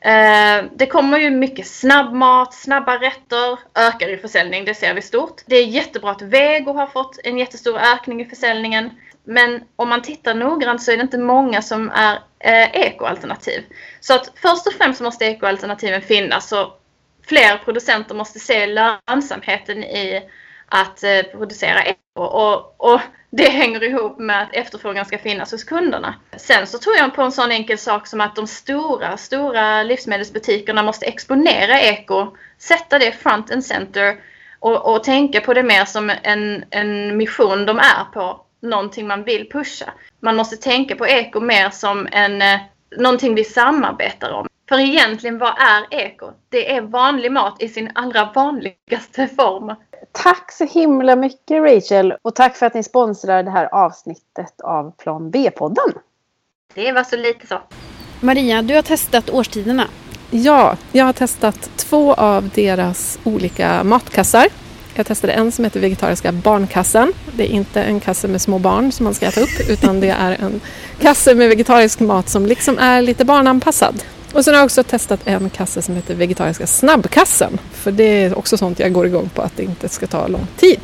Eh, det kommer ju mycket snabbmat, snabba rätter, ökar i försäljning, det ser vi stort. Det är jättebra att vego har fått en jättestor ökning i försäljningen. Men om man tittar noggrant så är det inte många som är eh, ekoalternativ. Så att först och främst måste ekoalternativen finnas och fler producenter måste se lönsamheten i att eh, producera eko. Och, och det hänger ihop med att efterfrågan ska finnas hos kunderna. Sen så tror jag på en sån enkel sak som att de stora, stora livsmedelsbutikerna måste exponera eko, sätta det front and center och, och tänka på det mer som en, en mission de är på någonting man vill pusha. Man måste tänka på eko mer som en, eh, någonting vi samarbetar om. För egentligen, vad är eko? Det är vanlig mat i sin allra vanligaste form. Tack så himla mycket Rachel och tack för att ni sponsrar det här avsnittet av Plan B-podden. Det var så lite så. Maria, du har testat årstiderna. Ja, jag har testat två av deras olika matkassar. Jag testade en som heter vegetariska barnkassen. Det är inte en kasse med små barn som man ska äta upp utan det är en kasse med vegetarisk mat som liksom är lite barnanpassad. Och sen har jag också testat en kasse som heter vegetariska snabbkassen. För det är också sånt jag går igång på att det inte ska ta lång tid.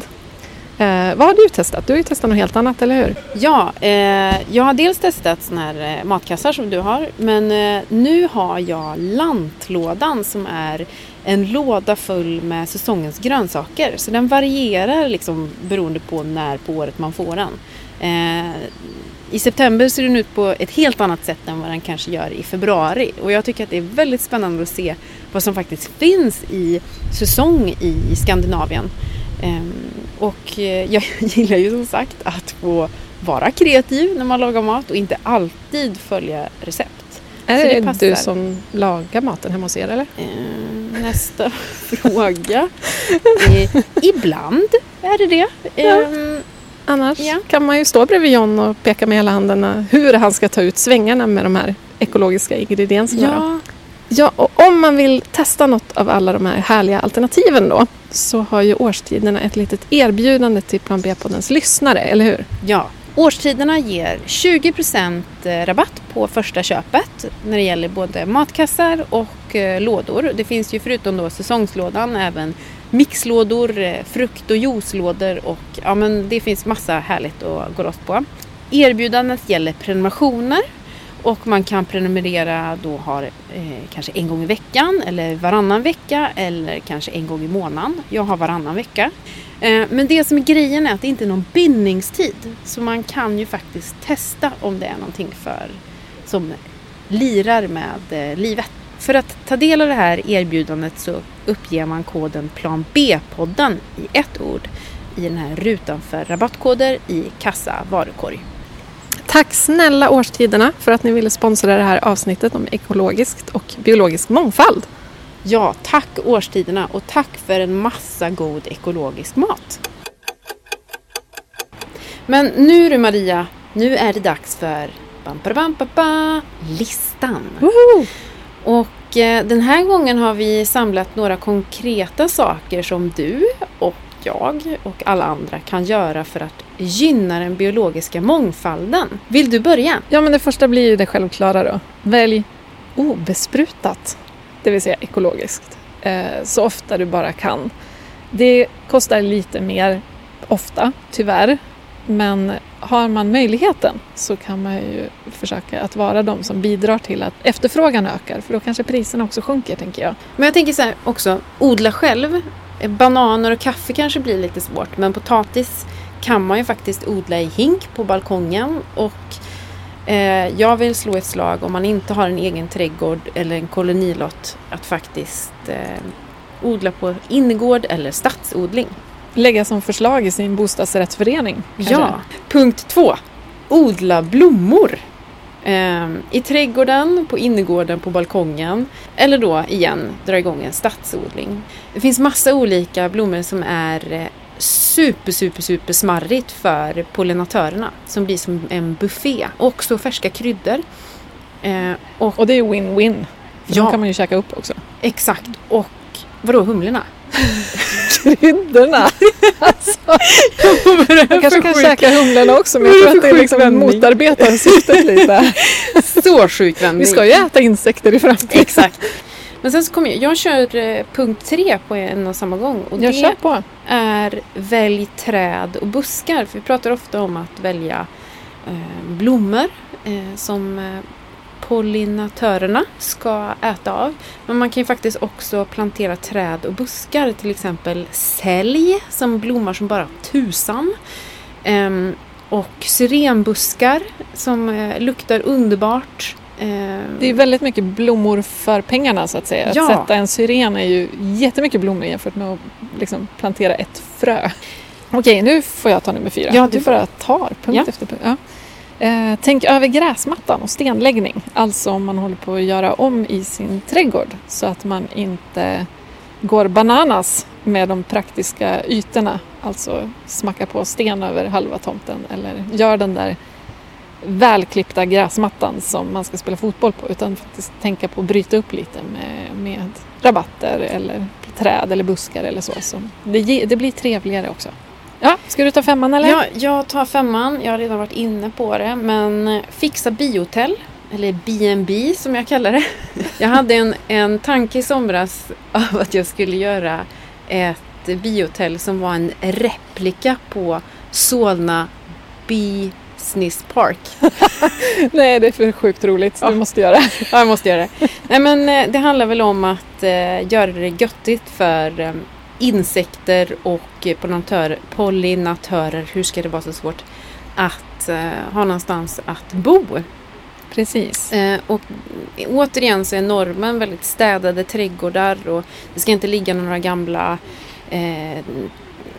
Eh, vad har du testat? Du har ju testat något helt annat, eller hur? Ja, eh, jag har dels testat såna här eh, matkassar som du har. Men eh, nu har jag lantlådan som är en låda full med säsongens grönsaker. Så den varierar liksom beroende på när på året man får den. Eh, I september ser den ut på ett helt annat sätt än vad den kanske gör i februari. Och jag tycker att det är väldigt spännande att se vad som faktiskt finns i säsong i Skandinavien. Ehm, eh, och jag gillar ju som sagt att få vara kreativ när man lagar mat och inte alltid följa recept. Är det, du som lagar maten hemma hos er eller? Eh, nästa fråga. Eh, ibland är det det. Ja. Eh, Annars ja. kan man ju stå bredvid John och peka med hela handen hur han ska ta ut svängarna med de här ekologiska ingredienserna. Ja. Ja, och om man vill testa något av alla de här härliga alternativen då så har ju Årstiderna ett litet erbjudande till Plan B-poddens lyssnare, eller hur? Ja, Årstiderna ger 20 eh, rabatt på första köpet när det gäller både matkassar och eh, lådor. Det finns ju förutom då säsongslådan även mixlådor, eh, frukt och juicelådor och ja men det finns massa härligt att gå loss på. Erbjudandet gäller prenumerationer Och man kan prenumerera då har eh, kanske en gång i veckan eller varannan vecka eller kanske en gång i månaden. Jag har varannan vecka. Eh, men det som är grejen är att det inte är någon bindningstid. Så man kan ju faktiskt testa om det är någonting för som lirar med eh, livet. För att ta del av det här erbjudandet så uppger man koden plan B-podden i ett ord i den här rutan för rabattkoder i kassa varukorg. Tack snälla Årstiderna för att ni ville sponsra det här avsnittet om ekologiskt och biologisk mångfald. Ja, tack Årstiderna och tack för en massa god ekologisk mat. Men nu du Maria, nu är det dags för bam, bam, bam, bam, listan. Woho! Och eh, den här gången har vi samlat några konkreta saker som du och jag och alla andra kan göra för att gynna den biologiska mångfalden. Vill du börja? Ja, men det första blir ju det självklara då. Välj obesprutat, det vill säga ekologiskt, eh, så ofta du bara kan. Det kostar lite mer ofta, tyvärr, men har man möjligheten så kan man ju försöka att vara de som bidrar till att efterfrågan ökar, för då kanske priserna också sjunker, tänker jag. Men jag tänker så här också, odla själv. Bananer och kaffe kanske blir lite svårt, men potatis kan man ju faktiskt odla i hink på balkongen och eh, jag vill slå ett slag om man inte har en egen trädgård eller en kolonilott att faktiskt eh, odla på innergård eller stadsodling. Lägga som förslag i sin bostadsrättsförening. kanske. Ja. Punkt två. Odla blommor. Ehm, I trädgården, på innergården, på balkongen. Eller då igen dra igång en stadsodling. Det finns massa olika blommor som är eh, super, super, super smarrigt för pollinatörerna. Som blir som en buffé. Och också färska kryddor. Eh, och Och det är win-win. Ja. de kan man ju käka upp också. exakt. Och vadå humlorna? Kryddorna! alltså, man kanske kan käka humlorna också men jag tror att det liksom Vändning. motarbetar syftet lite. Så sjuk vändning. Vi ska ju äta insekter i framtiden. Exakt. Men sen så kommer jag, jag kör eh, punkt tre på en och samma gång. Och Jag det är välj träd och buskar. För vi pratar ofta om att välja eh, blommor eh, som eh, pollinatörerna ska äta av. Men man kan ju faktiskt också plantera träd och buskar. Till exempel sälj som blommar som bara tusan. Ehm, och syrenbuskar som eh, luktar underbart. Ehm, Det är väldigt mycket blommor för pengarna så att säga. Att Ja. sätta en syren är ju jättemycket blommor jämfört med att liksom plantera ett frö. Okej, nu får jag ta nummer fyra. Ja, du du bara tar punkt Ja. efter punkt. Ja. Eh, tänk över gräsmattan och stenläggning. Alltså om man håller på att göra om i sin trädgård så att man inte går bananas med de praktiska ytorna. Alltså smacka på sten över halva tomten eller gör den där välklippta gräsmattan som man ska spela fotboll på utan faktiskt tänka på att bryta upp lite med, med rabatter eller träd eller buskar eller så. så det, det blir trevligare också. Ja, ska du ta femman eller? Ja, jag tar femman. Jag har redan varit inne på det. Men fixa bihotell. Eller B&B som jag kallar det. Jag hade en, en tanke i somras av att jag skulle göra ett bihotell som var en replika på Solna Business Park. Nej, det är för sjukt roligt. Ja. Du måste göra. Ja, jag måste göra det. Nej, men eh, det handlar väl om att eh, göra det göttigt för eh, insekter och eh, pollinatörer, pollinatörer, hur ska det vara så svårt, att eh, ha någonstans att bo. Precis. Eh, och återigen så är normen väldigt städade trädgårdar och det ska inte ligga några gamla eh,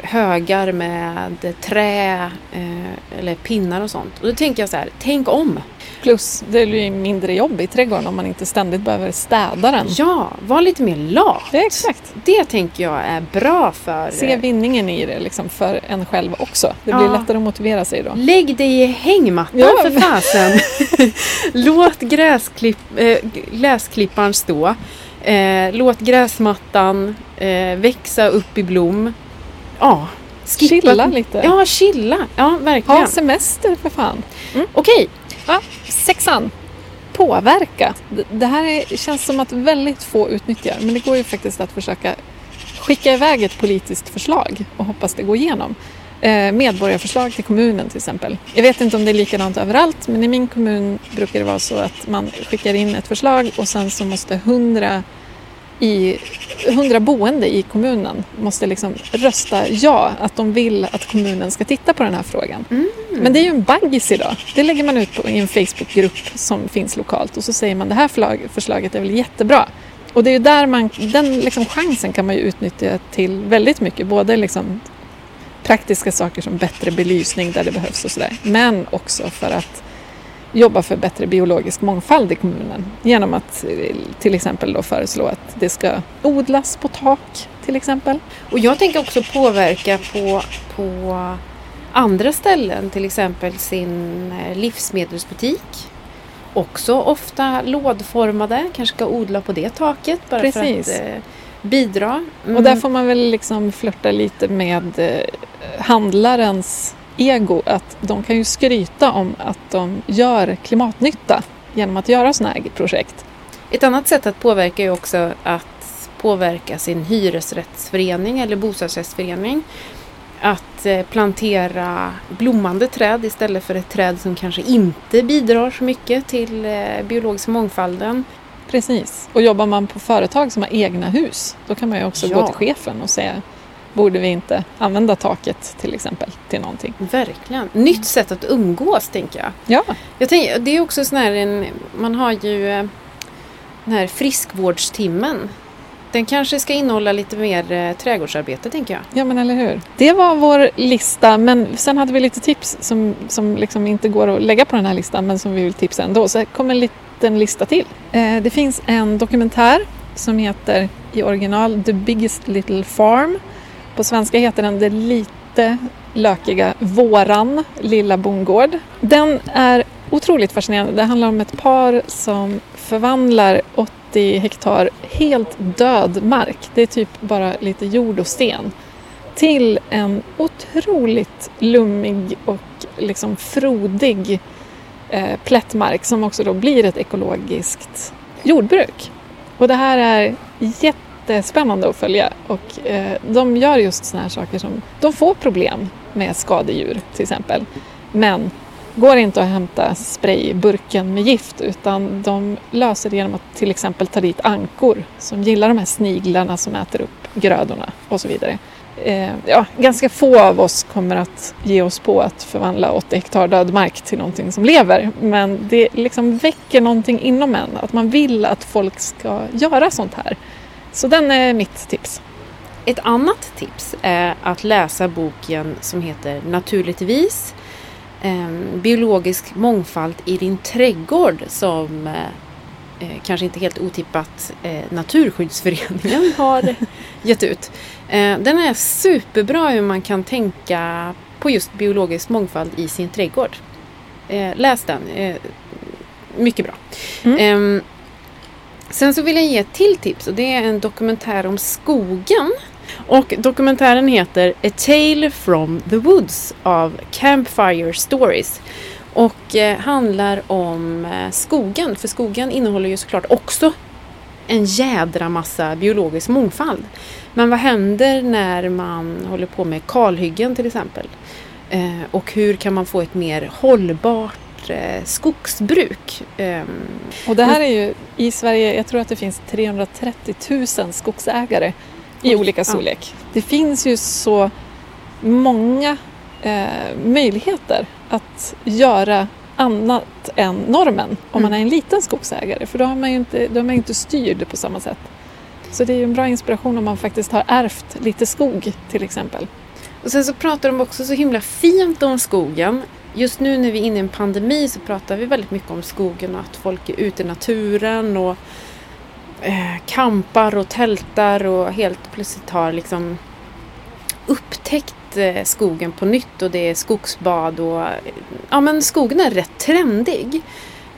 högar med trä eh, eller pinnar och sånt. Och då tänker jag så här, tänk om! Plus, det blir mindre jobb i trädgården om man inte ständigt behöver städa den. Ja, var lite mer lat! Ja, exakt. Det tänker jag är bra för... Se vinningen i det liksom för en själv också. Det blir Ja. lättare att motivera sig då. Lägg dig i hängmattan Ja. för fasen! låt gräsklipp, äh, gräsklipparen stå. Eh, låt gräsmattan eh, växa upp i blom. Ja, skippa- Chilla lite. Ja, chilla. Ja, verkligen. Ha semester för fan. Okej, Ja, sexan. Påverka. Det- Det här är, känns som att väldigt få utnyttjar. Men det går ju faktiskt att försöka skicka iväg ett politiskt förslag och hoppas det går igenom. eh, medborgarförslag till kommunen till exempel. Jag vet inte om det är likadant överallt men i min kommun brukar det vara så att man skickar in ett förslag och sen så måste hundra i 100 boende i kommunen måste liksom rösta ja, att de vill att kommunen ska titta på den här frågan. Mm. Men det är ju en baggis idag. Det lägger man ut på, i en Facebookgrupp som finns lokalt och så säger man det här förslag, förslaget är väl jättebra. Och det är ju där man, den liksom chansen kan man ju utnyttja till väldigt mycket. Både liksom praktiska saker som bättre belysning där det behövs och sådär. Men också för att jobba för bättre biologisk mångfald i kommunen genom att eh, till exempel då föreslå att det ska odlas på tak till exempel. Och jag tänker också påverka på, på andra ställen, till exempel sin eh, livsmedelsbutik. Också ofta lådformade, kanske ska odla på det taket bara Precis. för att eh, bidra. Mm. Och där får man väl liksom flörta lite med eh, handlarens ego att de kan ju skryta om att de gör klimatnytta genom att göra sådana här projekt. Ett annat sätt att påverka är också att påverka sin hyresrättsförening eller bostadsrättsförening. Att eh, plantera blommande träd istället för ett träd som kanske inte bidrar så mycket till eh, biologiska mångfalden. Precis. Och jobbar man på företag som har egna hus då kan man ju också Ja. gå till chefen och säga borde vi inte använda taket till exempel till någonting. Verkligen. Nytt sätt att umgås tänker jag. Ja, jag tänker, det är också sån här en, man har ju eh, den här friskvårdstimmen. Den kanske ska innehålla lite mer eh, trädgårdsarbete tänker jag. ja men eller hur. Det var vår lista men sen hade vi lite tips som, som liksom inte går att lägga på den här listan men som vi vill tipsa ändå. Så här kommer en liten lista till. Eh, det finns en dokumentär som heter i original The Biggest Little Farm. På svenska heter den Det lite lökiga Våran lilla bondgård. Den är otroligt fascinerande. Det handlar om ett par som förvandlar 80 hektar helt död mark, det är typ bara lite jord och sten, till en otroligt lummig och liksom frodig eh, plättmark som också då blir ett ekologiskt jordbruk. Och det här är jättespännande att följa och eh, de gör just sådana här saker som, de får problem med skadedjur till exempel. Men går inte att hämta sprayburken med gift utan de löser det genom att till exempel ta dit ankor som gillar de här sniglarna som äter upp grödorna och så vidare. Eh, ja, ganska få av oss kommer att ge oss på att förvandla 80 hektar död mark till någonting som lever men det liksom väcker någonting inom en att man vill att folk ska göra sånt här. Så den är mitt tips. Ett annat tips är att läsa boken som heter Naturligtvis eh, Biologisk mångfald i din trädgård som eh, eh, kanske inte helt otippat eh, Naturskyddsföreningen har gett ut. Den är superbra hur man kan tänka på just biologisk mångfald i sin trädgård. Läs den. Mycket bra. Mm. Sen så vill jag ge ett till tips och det är en dokumentär om skogen. Och dokumentären heter A Tale from the Woods av Campfire Stories. Och eh, handlar om eh, skogen, för skogen innehåller ju såklart också en jädra massa biologisk mångfald. Men vad händer när man håller på med kalhyggen till exempel? Eh, och hur kan man få ett mer hållbart skogsbruk? Ehm, Och det här är ju i Sverige, jag tror att det finns 330 000 skogsägare i olika ja. storlek. Det finns ju så många eh, möjligheter att göra annat än normen om man är Mm. en liten skogsägare för då, har man ju inte, då är man ju inte styrd på samma sätt. Så det är ju en bra inspiration om man faktiskt har ärvt lite skog till exempel. Och sen så pratar de också så himla fint om skogen. Just nu när vi är inne i en pandemi så pratar vi väldigt mycket om skogen och att folk är ute i naturen och eh, kampar och tältar och helt plötsligt har liksom upptäckt eh, skogen på nytt och det är skogsbad och ja men skogen är rätt trendig.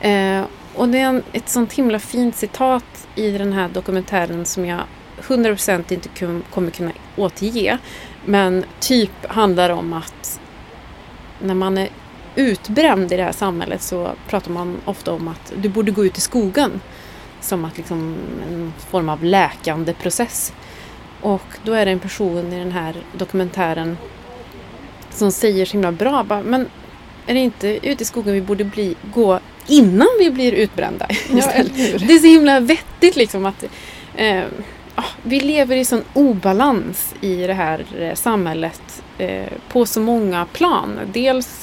Eh, och det är en, ett sånt himla fint citat i den här dokumentären som jag 100% inte kommer kunna återge. Men typ handlar om att när man är utbränd i det här samhället så pratar man ofta om att du borde gå ut i skogen. Som att liksom en form av läkande process. Och då är det en person i den här dokumentären som säger så himla bra, bara, men är det inte ute i skogen vi borde bli, gå innan vi blir utbrända? Ja? Det är så himla vettigt liksom att eh, ah, vi lever i sån obalans i det här eh, samhället eh, på så många plan. Dels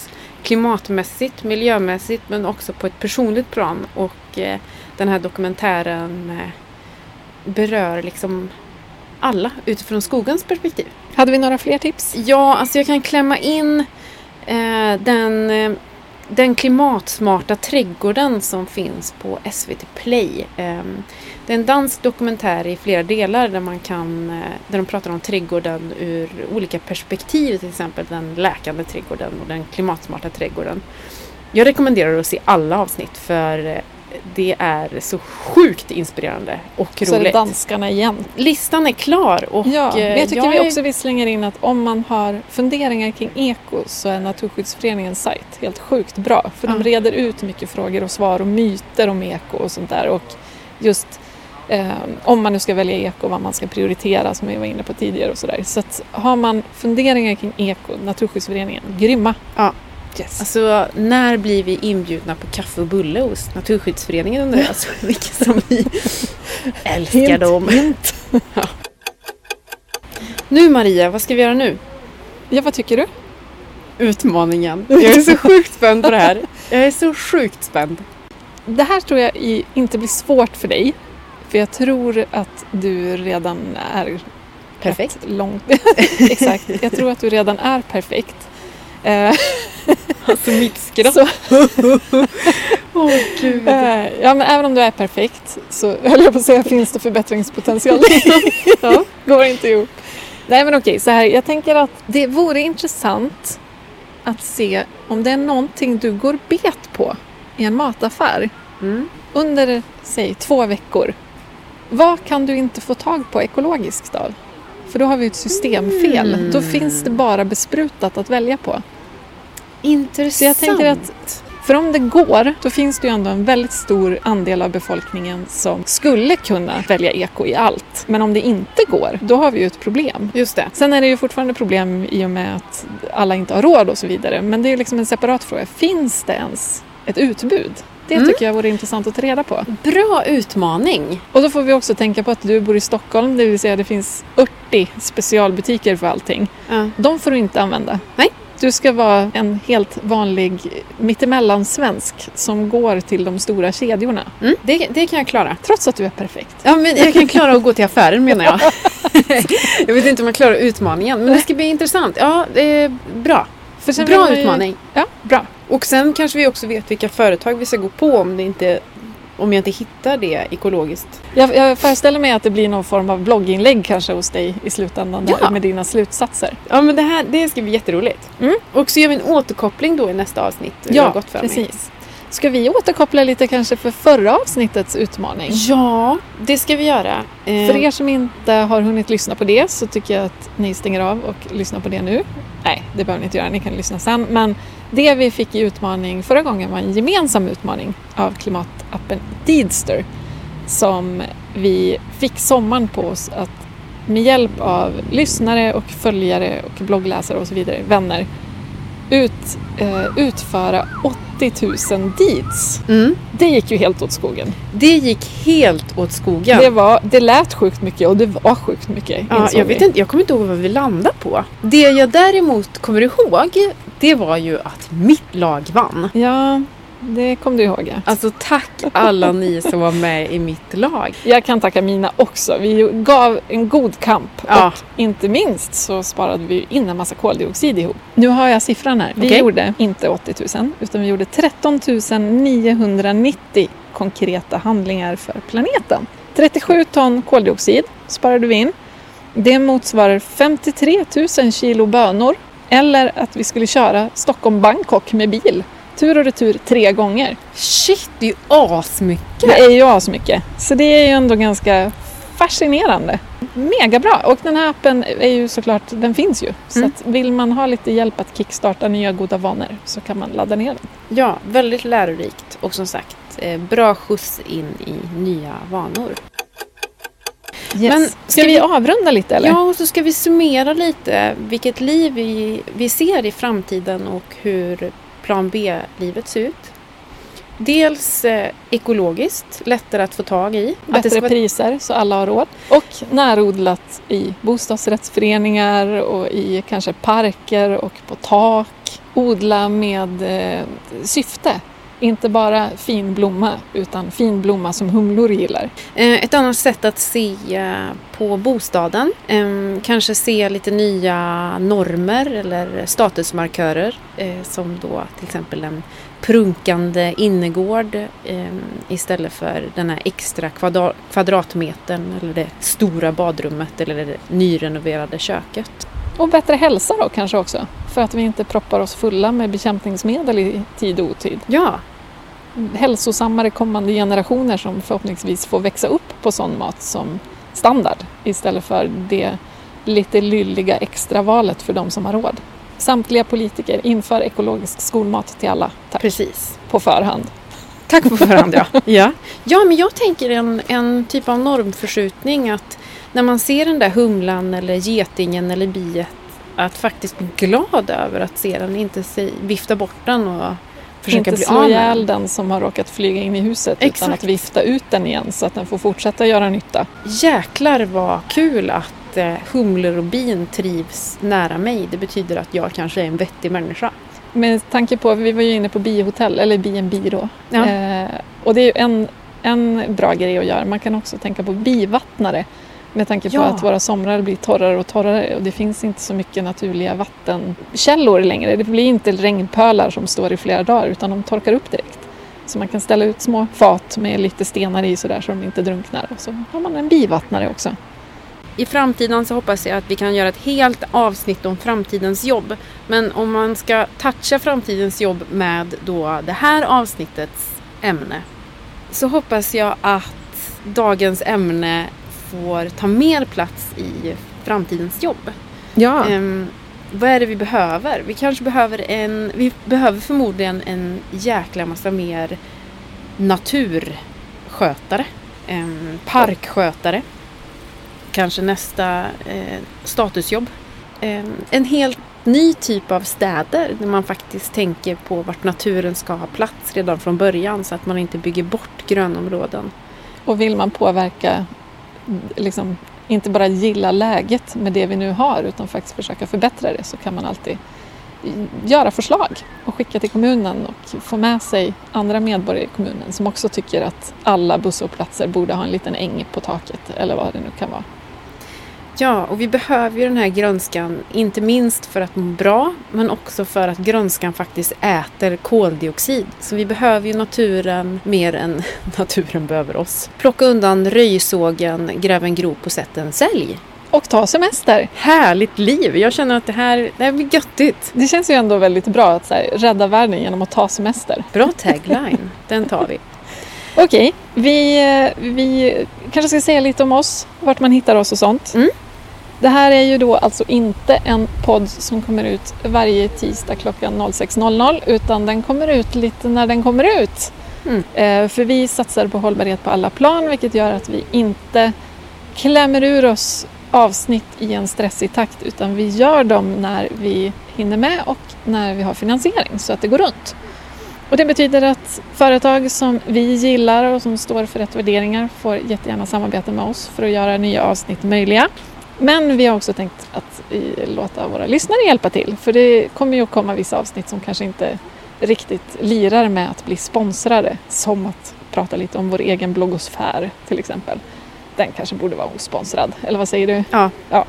klimatmässigt, miljömässigt men också på ett personligt plan. Och eh, den här dokumentären eh, berör liksom alla utifrån skogens perspektiv. Hade vi några fler tips? Ja, alltså jag kan klämma in eh, den, den klimatsmarta trädgården som finns på SVT Play. Ehm, det är en dansk dokumentär i flera delar där man kan, eh, där de pratar om trädgården ur olika perspektiv, till exempel den läkande trädgården och den klimatsmarta trädgården. Jag rekommenderar att se alla avsnitt för eh, det är så sjukt inspirerande och Så är det roligt. danskarna igen. Listan är klar och Ja, men eh, jag tycker jag vi är- också vi slänger in att om man har funderingar kring eko så är Naturskyddsföreningens sajt helt sjukt bra. För de Ja. reder ut mycket frågor och svar och myter om eko och sånt där. Och just eh, om man nu ska välja eko, vad man ska prioritera som vi var inne på tidigare och sådär. Så att har man funderingar kring eko, Naturskyddsföreningen, grymma. Ja. Yes. Alltså, när blir vi inbjudna på kaffe och bulle hos Naturskyddsföreningen undrar jag. Alltså, vilka som vi älskar Hint, dem. hint. Nu Maria, vad ska vi göra nu? Ja, vad tycker du? Utmaningen. Jag är så sjukt spänd på det här. Jag är så sjukt spänd. Det här tror jag inte blir svårt för dig. För jag tror att du redan är Perfekt. långt. Exakt. Jag tror att du redan är perfekt. Alltså mitt skratt. så, Åh gud. eh, ja, men även om du är perfekt så höll jag på att säga finns det förbättringspotential. ja, går inte ihop. Nej men okej, så här. Jag tänker att det vore intressant att se om det är någonting du går bet på i en mataffär Mm. under, säg två veckor. Vad kan du inte få tag på ekologiskt av? För då har vi ett systemfel. Mm. Då finns det bara besprutat att välja på. Intressant. Så jag tänker att för om det går, då finns det ju ändå en väldigt stor andel av befolkningen som skulle kunna välja eko i allt. Men om det inte går, då har vi ju ett problem. Just det. Sen är det ju fortfarande problem i och med att alla inte har råd och så vidare. Men det är ju liksom en separat fråga. Finns det ens ett utbud? Det Mm. tycker jag vore intressant att ta reda på. Bra utmaning. Och då får vi också tänka på att du bor i Stockholm, det vill säga det finns 80 specialbutiker för allting. Ja. De får du inte använda. Nej. Du ska vara en helt vanlig mittemellan-svensk som går till de stora kedjorna. Mm. Det, det kan jag klara. Trots att du är perfekt. Ja, men jag kan klara att gå till affären menar jag. jag vet inte om jag klarar utmaningen, men det ska bli intressant. Ja, det är bra. Bra ju- utmaning. Ja, bra. Och sen kanske vi också vet vilka företag vi ska gå på om, det inte, om jag inte hittar det ekologiskt. Jag, jag föreställer mig att det blir någon form av blogginlägg kanske hos dig i slutändan där Ja. med dina slutsatser. Ja, men det här det ska bli jätteroligt. Mm. Och så gör vi en återkoppling då i nästa avsnitt. har gått för Mig. precis. Ska vi återkoppla lite kanske för förra avsnittets utmaning? Ja, det ska vi göra. Eh, För er som inte har hunnit lyssna på det så tycker jag att ni stänger av och lyssnar på det nu. Nej, det behöver ni inte göra, ni kan lyssna sen. Men det vi fick i utmaning förra gången var en gemensam utmaning av klimatappen Deedster som vi fick sommaren på oss att med hjälp av lyssnare och följare och bloggläsare och så vidare, vänner, ut, eh, utföra 80 000 deeds. Mm. Det gick ju helt åt skogen. Det gick helt åt skogen. Det, var, det lät sjukt mycket och det var sjukt mycket. Ja, jag, vet vi. inte, jag kommer inte ihåg vad vi landade på. Det jag däremot kommer ihåg, det var ju att mitt lag vann. Ja, det kom du ihåg. Ja. Alltså tack alla ni som var med i mitt lag. Jag kan tacka mina också. Vi gav en god kamp Ja. och inte minst så sparade vi in en massa koldioxid ihop. Nu har jag siffran här. Vi Okej. gjorde inte 80 000 utan vi gjorde 13 990 konkreta handlingar för planeten. 37 ton koldioxid sparade vi in. Det motsvarar 53 000 kilo bönor eller att vi skulle köra Stockholm-Bangkok med bil. Tur och retur tre gånger. Shit, det är ju asmycket. Det är ju asmycket. Så det är ju ändå ganska fascinerande. Mega bra. Och den här appen är ju såklart, den finns ju. Så Mm. vill man ha lite hjälp att kickstarta nya goda vanor så kan man ladda ner den. Ja, väldigt lärorikt och som sagt, eh, bra skjuts in i nya vanor. Yes. Men ska, vi- avrunda lite eller? Ja, och så ska vi summera lite vilket liv vi, vi ser i framtiden och hur plan B-livet ser ut. Dels eh, ekologiskt, lättare att få tag i. Bättre vara- priser så alla har råd. Och närodlat i bostadsrättsföreningar och i kanske parker och på tak. Odla med eh, syfte. Inte bara fin blomma utan fin blomma som humlor gillar. Eh, Ett annat sätt att se eh, på bostaden. eh, Kanske se lite nya normer eller statusmarkörer. eh, Som då till exempel en prunkande innergård eh, istället för den här extra kvadra- kvadratmetern eller det stora badrummet eller det nyrenoverade köket. Och bättre hälsa då kanske också. För att vi inte proppar oss fulla med bekämpningsmedel i tid och otid. Ja, Hälsosammare kommande generationer som förhoppningsvis får växa upp på sån mat som standard istället för det lite lylliga extravalet för de som har råd. Samtliga politiker inför ekologisk skolmat till alla. Tack. precis. På förhand. Tack på förhand ja. ja. Ja, men jag tänker en, en typ av normförskjutning att när man ser den där humlan eller getingen eller biet att faktiskt bli glad över att se den, inte se, vifta bort den och försöka inte bli slå av med ihjäl den. som har råkat flyga in i huset utan Exakt. att vifta ut den igen så att den får fortsätta göra nytta. Jäklar vad kul att eh, humlor och bin trivs nära mig. Det betyder att jag kanske är en vettig människa. Med tanke på, vi var ju inne på bihotell, eller B&B då. Ja. Eh, och det är ju en, en bra grej att göra. Man kan också tänka på bivattnare. Med tanke på Ja. att våra somrar blir torrare och torrare och det finns inte så mycket naturliga vattenkällor längre. Det blir inte regnpölar som står i flera dagar utan de torkar upp direkt. Så man kan ställa ut små fat med lite stenar i sådär så de inte drunknar. Och så har man en bivattnare också. I framtiden så hoppas jag att vi kan göra ett helt avsnitt om framtidens jobb. Men om man ska toucha framtidens jobb med då det här avsnittets ämne så hoppas jag att dagens ämne får ta mer plats i framtidens jobb. Ja. Ehm, vad är det vi behöver? Vi kanske behöver en, vi behöver förmodligen en jäkla massa mer naturskötare. Ehm, parkskötare. Kanske nästa eh, statusjobb. Ehm, en helt ny typ av städer där man faktiskt tänker på vart naturen ska ha plats redan från början så att man inte bygger bort grönområden. Och vill man påverka, liksom, inte bara gilla läget med det vi nu har utan faktiskt försöka förbättra det så kan man alltid göra förslag och skicka till kommunen och få med sig andra medborgare i kommunen som också tycker att alla busshållplatser borde ha en liten äng på taket eller vad det nu kan vara. Ja, och vi behöver ju den här grönskan, inte minst för att må bra, men också för att grönskan faktiskt äter koldioxid. Så vi behöver ju naturen mer än naturen behöver oss. Plocka undan röjsågen, gräv en grop och sätt en sälj. Och ta semester! Härligt liv! Jag känner att det här, det här blir göttigt. Det känns ju ändå väldigt bra att så här, rädda världen genom att ta semester. Bra tagline, den tar vi. Okej, vi, eh, vi kanske ska säga lite om oss, vart man hittar oss och sånt. Mm. Det här är ju då alltså inte en podd som kommer ut varje tisdag klockan 06.00 utan den kommer ut lite när den kommer ut. Mm. Eh, för vi satsar på hållbarhet på alla plan vilket gör att vi inte klämmer ur oss avsnitt i en stressig takt utan vi gör dem när vi hinner med och när vi har finansiering så att det går runt. Och det betyder att företag som vi gillar och som står för rätt värderingar får jättegärna samarbeta med oss för att göra nya avsnitt möjliga. Men vi har också tänkt att låta våra lyssnare hjälpa till för det kommer ju att komma vissa avsnitt som kanske inte riktigt lirar med att bli sponsrade som att prata lite om vår egen bloggosfär till exempel. Den kanske borde vara osponsrad, eller vad säger du? Ja. ja.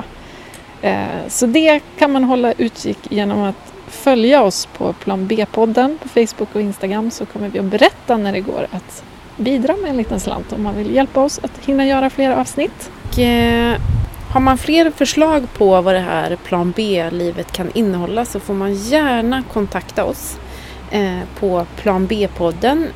Eh, Så det kan man hålla utkik genom att följa oss på Plan B-podden på Facebook och Instagram så kommer vi att berätta när det går att bidra med en liten slant om man vill hjälpa oss att hinna göra fler avsnitt. Och, eh, har man fler förslag på vad det här plan B-livet kan innehålla så får man gärna kontakta oss eh, på planbpodden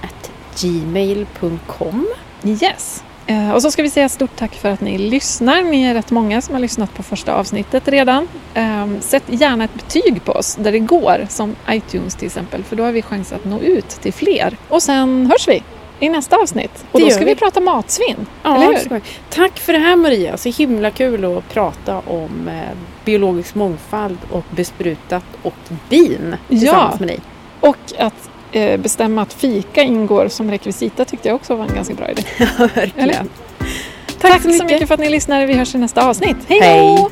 gmail.com. Yes! Eh, och så ska vi säga stort tack för att ni lyssnar. Ni är rätt många som har lyssnat på första avsnittet redan. Ehm, sätt gärna ett betyg på oss där det går, som iTunes till exempel, för då har vi chans att nå ut till fler. Och sen hörs vi! I nästa avsnitt. Och Det då ska vi. vi. prata matsvinn. Ja, eller hur? så- Tack för det här Maria, så himla kul att prata om eh, biologisk mångfald och besprutat och bin tillsammans med dig. Och att eh, bestämma att fika ingår som rekvisita tyckte jag också var en ganska bra idé. Ja, verkligen. Eller? Tack, så mycket för att ni lyssnade. Vi hörs i nästa avsnitt. Hej Hej. då!